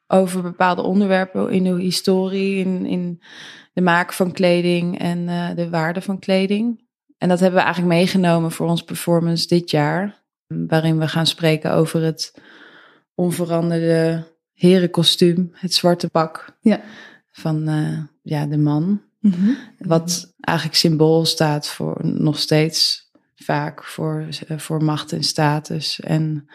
over bepaalde onderwerpen in de historie, in, in de maken van kleding en eh, de waarde van kleding. En dat hebben we eigenlijk meegenomen voor ons performance dit jaar, waarin we gaan spreken over het onveranderde herenkostuum, het zwarte pak Ja. van eh, ja, de man. Wat eigenlijk symbool staat voor nog steeds vaak voor, eh, voor macht en status. En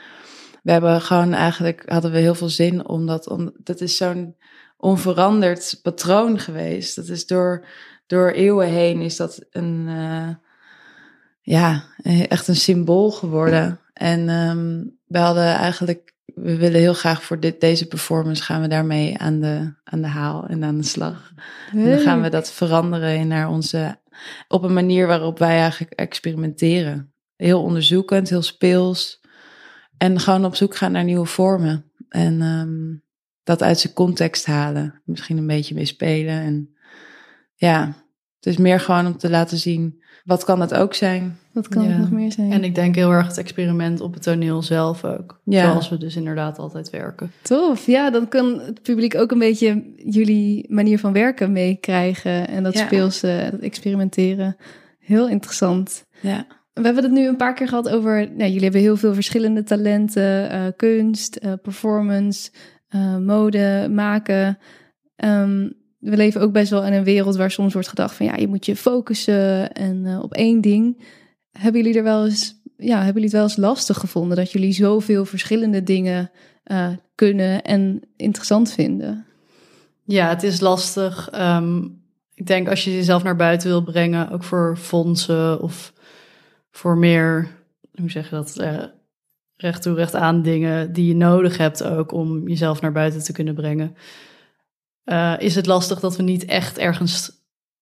we hebben gewoon eigenlijk, hadden we heel veel zin omdat, om, dat is zo'n onveranderd patroon geweest. Dat is door, door eeuwen heen is dat een, eh, ja, echt een symbool geworden. En ehm, we hadden eigenlijk, we willen heel graag voor dit, deze performance gaan we daarmee aan de, aan de haal en aan de slag. En dan gaan we dat veranderen in naar onze, op een manier waarop wij eigenlijk experimenteren. Heel onderzoekend, heel speels. En gewoon op zoek gaan naar nieuwe vormen. En ehm, dat uit zijn context halen. Misschien een beetje mee spelen. En ja, het is meer gewoon om te laten zien, wat kan het ook zijn? Wat kan Ja. het nog meer zijn? En ik denk heel erg het experiment op het toneel zelf ook. Ja. Zoals we dus inderdaad altijd werken. Tof, ja, dan kan het publiek ook een beetje jullie manier van werken meekrijgen. En dat Ja. speelse, dat experimenteren. Heel interessant. Ja. We hebben het nu een paar keer gehad over. Nou, jullie hebben heel veel verschillende talenten: eh, kunst, eh, performance, eh, mode, maken. Ehm, we leven ook best wel in een wereld waar soms wordt gedacht: van ja, je moet je focussen en op één ding. Hebben jullie er wel eens, ja, hebben jullie het wel eens lastig gevonden dat jullie zoveel verschillende dingen eh, kunnen en interessant vinden? Ja, het is lastig. Ehm, ik denk als je jezelf naar buiten wil brengen, ook voor fondsen of voor meer, hoe zeg je dat, eh, recht toe recht aan dingen die je nodig hebt ook om jezelf naar buiten te kunnen brengen, eh, is het lastig dat we niet echt ergens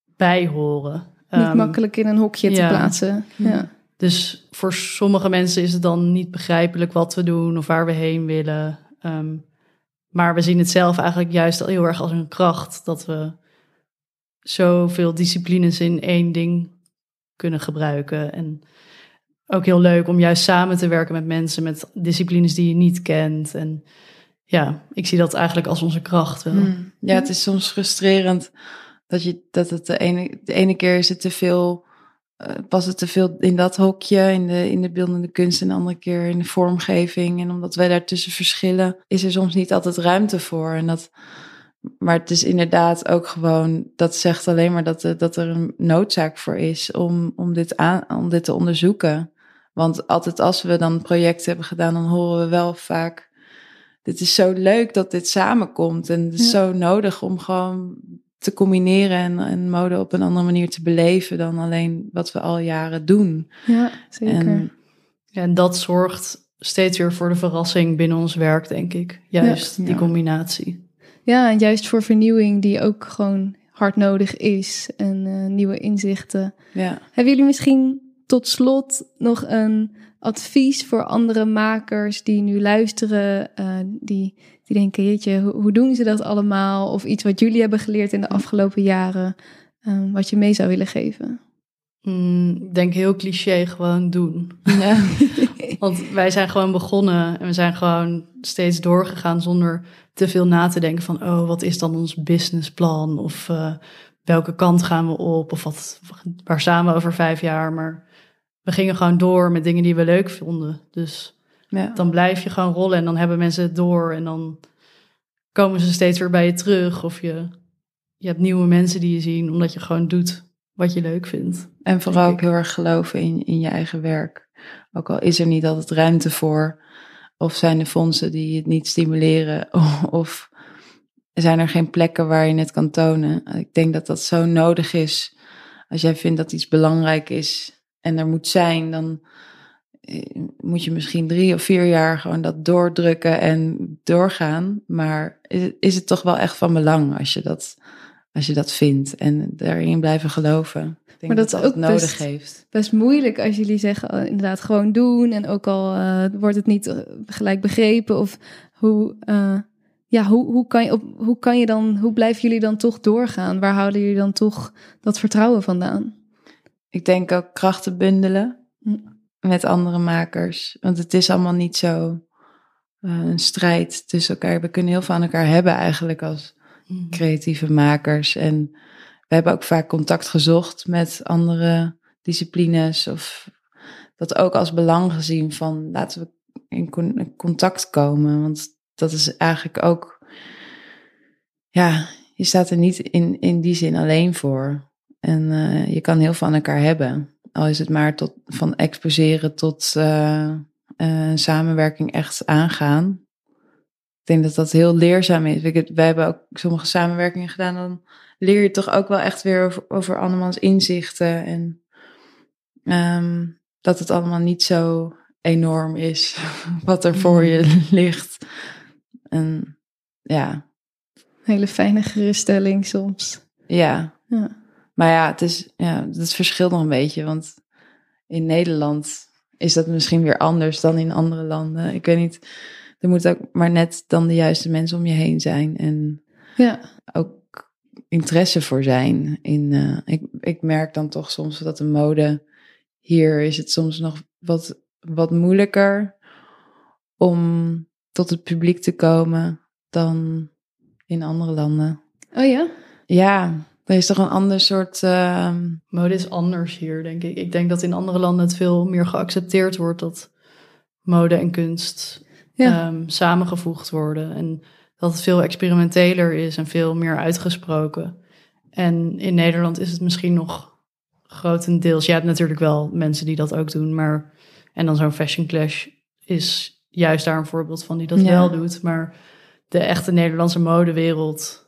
bij horen. Niet Ehm, makkelijk in een hokje te plaatsen. Ja. Dus voor sommige mensen is het dan niet begrijpelijk wat we doen of waar we heen willen. Ehm, maar we zien het zelf eigenlijk juist al heel erg als een kracht dat we zoveel disciplines in één ding kunnen gebruiken. En ook heel leuk om juist samen te werken met mensen met disciplines die je niet kent. En ja, ik zie dat eigenlijk als onze kracht wel. Mm. Ja, het is soms frustrerend dat, je, dat het de ene, de ene keer is het te veel, uh, past het te veel in dat hokje, in de, in de beeldende kunst, en de andere keer in de vormgeving. En omdat wij daartussen verschillen, is er soms niet altijd ruimte voor. En dat, maar het is inderdaad ook gewoon, dat zegt alleen maar dat, dat er een noodzaak voor is om, om, dit aan, om dit te onderzoeken. Want altijd als we dan projecten hebben gedaan, dan horen we wel vaak dit is zo leuk dat dit samenkomt. En het is zo nodig om gewoon te combineren en, en, mode op een andere manier te beleven dan alleen wat we al jaren doen. Ja, zeker. En, ja, en dat zorgt steeds weer voor de verrassing binnen ons werk, denk ik. Juist Ja. die Ja. combinatie. Ja, en juist voor vernieuwing die ook gewoon hard nodig is en eh, nieuwe inzichten. Ja. Hebben jullie misschien tot slot nog een advies voor andere makers die nu luisteren, eh, die, die denken, jeetje, hoe, doen ze dat allemaal? Of iets wat jullie hebben geleerd in de afgelopen jaren, eh, wat je mee zou willen geven? Mm, ik denk heel cliché, gewoon doen. Ja. Want wij zijn gewoon begonnen en we zijn gewoon steeds doorgegaan zonder te veel na te denken van, oh, wat is dan ons businessplan? Of eh, welke kant gaan we op? Of wat, waar we over vijf jaar? Maar we gingen gewoon door met dingen die we leuk vonden. Dus Ja. dan blijf je gewoon rollen en dan hebben mensen het door en dan komen ze steeds weer bij je terug. Of je, je hebt nieuwe mensen die je zien, omdat je gewoon doet wat je leuk vindt. En vooral ook ik. heel erg geloven in, in je eigen werk. Ook al is er niet altijd ruimte voor. Of zijn er fondsen die het niet stimuleren. Of zijn er geen plekken waar je het kan tonen. Ik denk dat dat zo nodig is. Als jij vindt dat iets belangrijk is en er moet zijn, dan moet je misschien drie of vier jaar gewoon dat doordrukken en doorgaan. Maar is, is het toch wel echt van belang als je dat, als je dat vindt en daarin blijven geloven. Ik denk Maar dat dat ook nodig best- heeft. Best moeilijk als jullie zeggen, eh, inderdaad, gewoon doen. En ook al eh, wordt het niet eh, gelijk begrepen. Of hoe, eh, ja, hoe, hoe, kan je op, hoe kan je dan, hoe blijven jullie dan toch doorgaan? Waar houden jullie dan toch dat vertrouwen vandaan? Ik denk ook krachten bundelen Hm. Met andere makers. Want het is allemaal niet zo eh, een strijd tussen elkaar. We kunnen heel veel aan elkaar hebben eigenlijk als creatieve makers. En we hebben ook vaak contact gezocht met andere disciplines. Of dat ook als belang gezien van laten we in contact komen. Want dat is eigenlijk ook, ja, je staat er niet in, in die zin alleen voor. En eh, je kan heel veel aan elkaar hebben. Al is het maar tot, van exposeren tot eh, eh, samenwerking echt aangaan. Ik denk dat dat heel leerzaam is. Ik, wij hebben ook sommige samenwerkingen gedaan. Dan leer je toch ook wel echt weer over, over andermans inzichten. En ehm, dat het allemaal niet zo enorm is wat er voor je ligt. En ja, Hele fijne geruststelling soms. ja. Ja. Maar ja, het is, ja, het verschilt nog een beetje. Want in Nederland is dat misschien weer anders dan in andere landen. Ik weet niet. Er moet ook maar net dan de juiste mensen om je heen zijn. En Ja, ook interesse voor zijn. In, eh, ik, ik merk dan toch soms dat de mode hier is het soms nog wat, wat moeilijker om tot het publiek te komen dan in andere landen. oh ja? Ja, er is toch een ander soort. ehm, Mode is anders hier, denk ik. Ik denk dat in andere landen het veel meer geaccepteerd wordt dat mode en kunst Ja. ehm, samengevoegd worden. En dat het veel experimenteler is en veel meer uitgesproken. En in Nederland is het misschien nog grotendeels. Je hebt natuurlijk wel mensen die dat ook doen, maar. En dan zo'n fashion clash is juist daar een voorbeeld van die dat Ja. wel doet. Maar de echte Nederlandse modewereld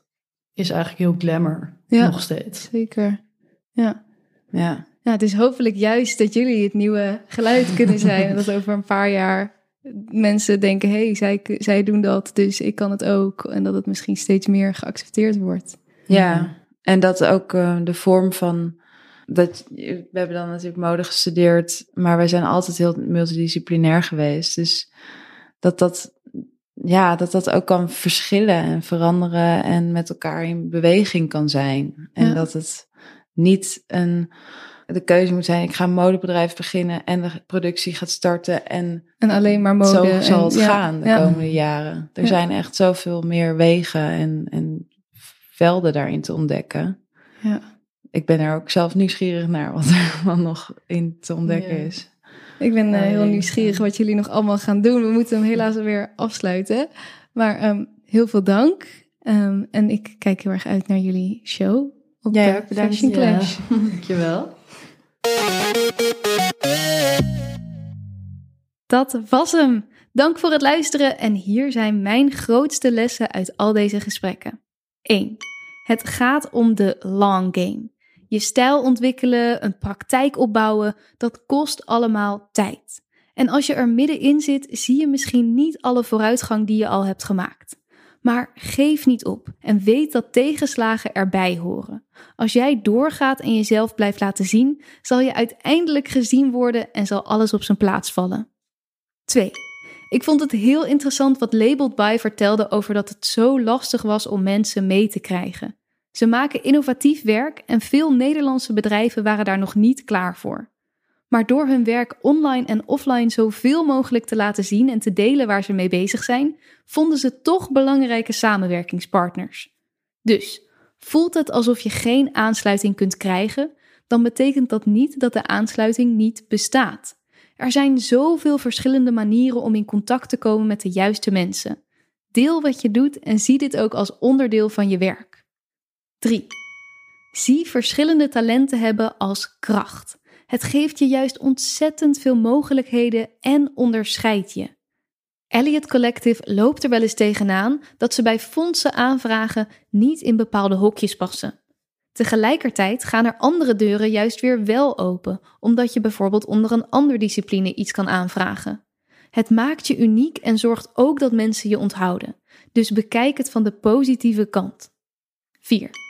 is eigenlijk heel glamour. Ja. Nog steeds. Zeker. Ja. ja. Ja, het is hopelijk juist dat jullie het nieuwe geluid kunnen zijn. en dat over een paar jaar mensen denken: hé, hey, zij, zij doen dat, dus ik kan het ook. En dat het misschien steeds meer geaccepteerd wordt. Ja, en dat ook eh, de vorm van. Dat, we hebben dan natuurlijk mode gestudeerd, maar wij zijn altijd heel multidisciplinair geweest. Dus dat dat, ja, dat dat ook kan verschillen en veranderen en met elkaar in beweging kan zijn. En Ja. dat het niet een de keuze moet zijn, ik ga een modebedrijf beginnen en de productie gaat starten en En alleen maar mode. zo en- zal het ja, gaan de ja. komende jaren. Er zijn echt zoveel meer wegen en, en velden daarin te ontdekken. Ja. Ik ben er ook zelf nieuwsgierig naar wat er nog in te ontdekken is. Ik ben eh, heel Nee, nieuwsgierig wat jullie nog allemaal gaan doen. We moeten hem helaas weer afsluiten. Maar ehm, heel veel dank. Ehm, en ik kijk heel erg uit naar jullie show. Op Jij eh, ook, bedankt. Fashion Ja. Clash. Dankjewel. Dat was hem. Dank voor het luisteren en hier zijn mijn grootste lessen uit al deze gesprekken. 1. Het gaat om de long game. Je stijl ontwikkelen, een praktijk opbouwen, dat kost allemaal tijd. En als je er middenin zit, zie je misschien niet alle vooruitgang die je al hebt gemaakt. Maar geef niet op en weet dat tegenslagen erbij horen. Als jij doorgaat en jezelf blijft laten zien, zal je uiteindelijk gezien worden en zal alles op zijn plaats vallen. 2. Ik vond het heel interessant wat Labeled By vertelde over dat het zo lastig was om mensen mee te krijgen. Ze maken innovatief werk en veel Nederlandse bedrijven waren daar nog niet klaar voor. Maar door hun werk online en offline zoveel mogelijk te laten zien en te delen waar ze mee bezig zijn, vonden ze toch belangrijke samenwerkingspartners. Dus voelt het alsof je geen aansluiting kunt krijgen, dan betekent dat niet dat de aansluiting niet bestaat. Er zijn zoveel verschillende manieren om in contact te komen met de juiste mensen. Deel wat je doet en zie dit ook als onderdeel van je werk. 3. Zie verschillende talenten hebben als kracht. Het geeft je juist ontzettend veel mogelijkheden en onderscheidt je. Elliot Collective loopt er wel eens tegenaan dat ze bij fondsen aanvragen niet in bepaalde hokjes passen. Tegelijkertijd gaan er andere deuren juist weer wel open, omdat je bijvoorbeeld onder een ander discipline iets kan aanvragen. Het maakt je uniek en zorgt ook dat mensen je onthouden. Dus bekijk het van de positieve kant. 4.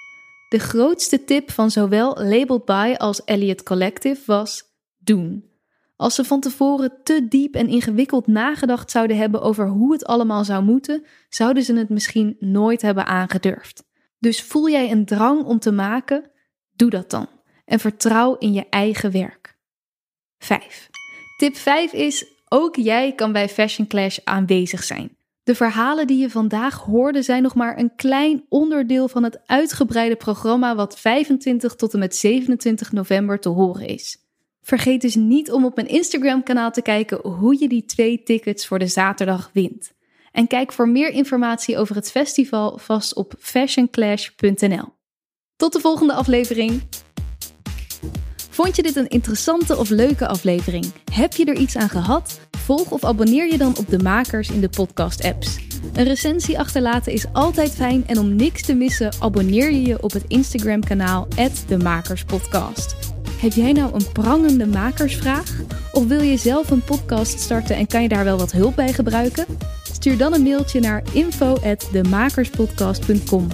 De grootste tip van zowel Labeled By als Elliot Collective was doen. Als ze van tevoren te diep en ingewikkeld nagedacht zouden hebben over hoe het allemaal zou moeten, zouden ze het misschien nooit hebben aangedurfd. Dus voel jij een drang om te maken? Doe dat dan. En vertrouw in je eigen werk. 5. Tip 5 is: ook jij kan bij Fashion Clash aanwezig zijn. De verhalen die je vandaag hoorde zijn nog maar een klein onderdeel van het uitgebreide programma wat 25 tot en met 27 november te horen is. Vergeet dus niet om op mijn Instagram-kanaal te kijken hoe je die twee tickets voor de zaterdag wint. En kijk voor meer informatie over het festival vast op fashionclash.nl. Tot de volgende aflevering. Vond je dit een interessante of leuke aflevering? Heb je er iets aan gehad? Volg of abonneer je dan op de makers in de podcast-apps. Een recensie achterlaten is altijd fijn en om niks te missen abonneer je je op het Instagram-kanaal @demakerspodcast. Heb jij nou een prangende makersvraag? Of wil je zelf een podcast starten en kan je daar wel wat hulp bij gebruiken? Stuur dan een mailtje naar info@demakerspodcast.com.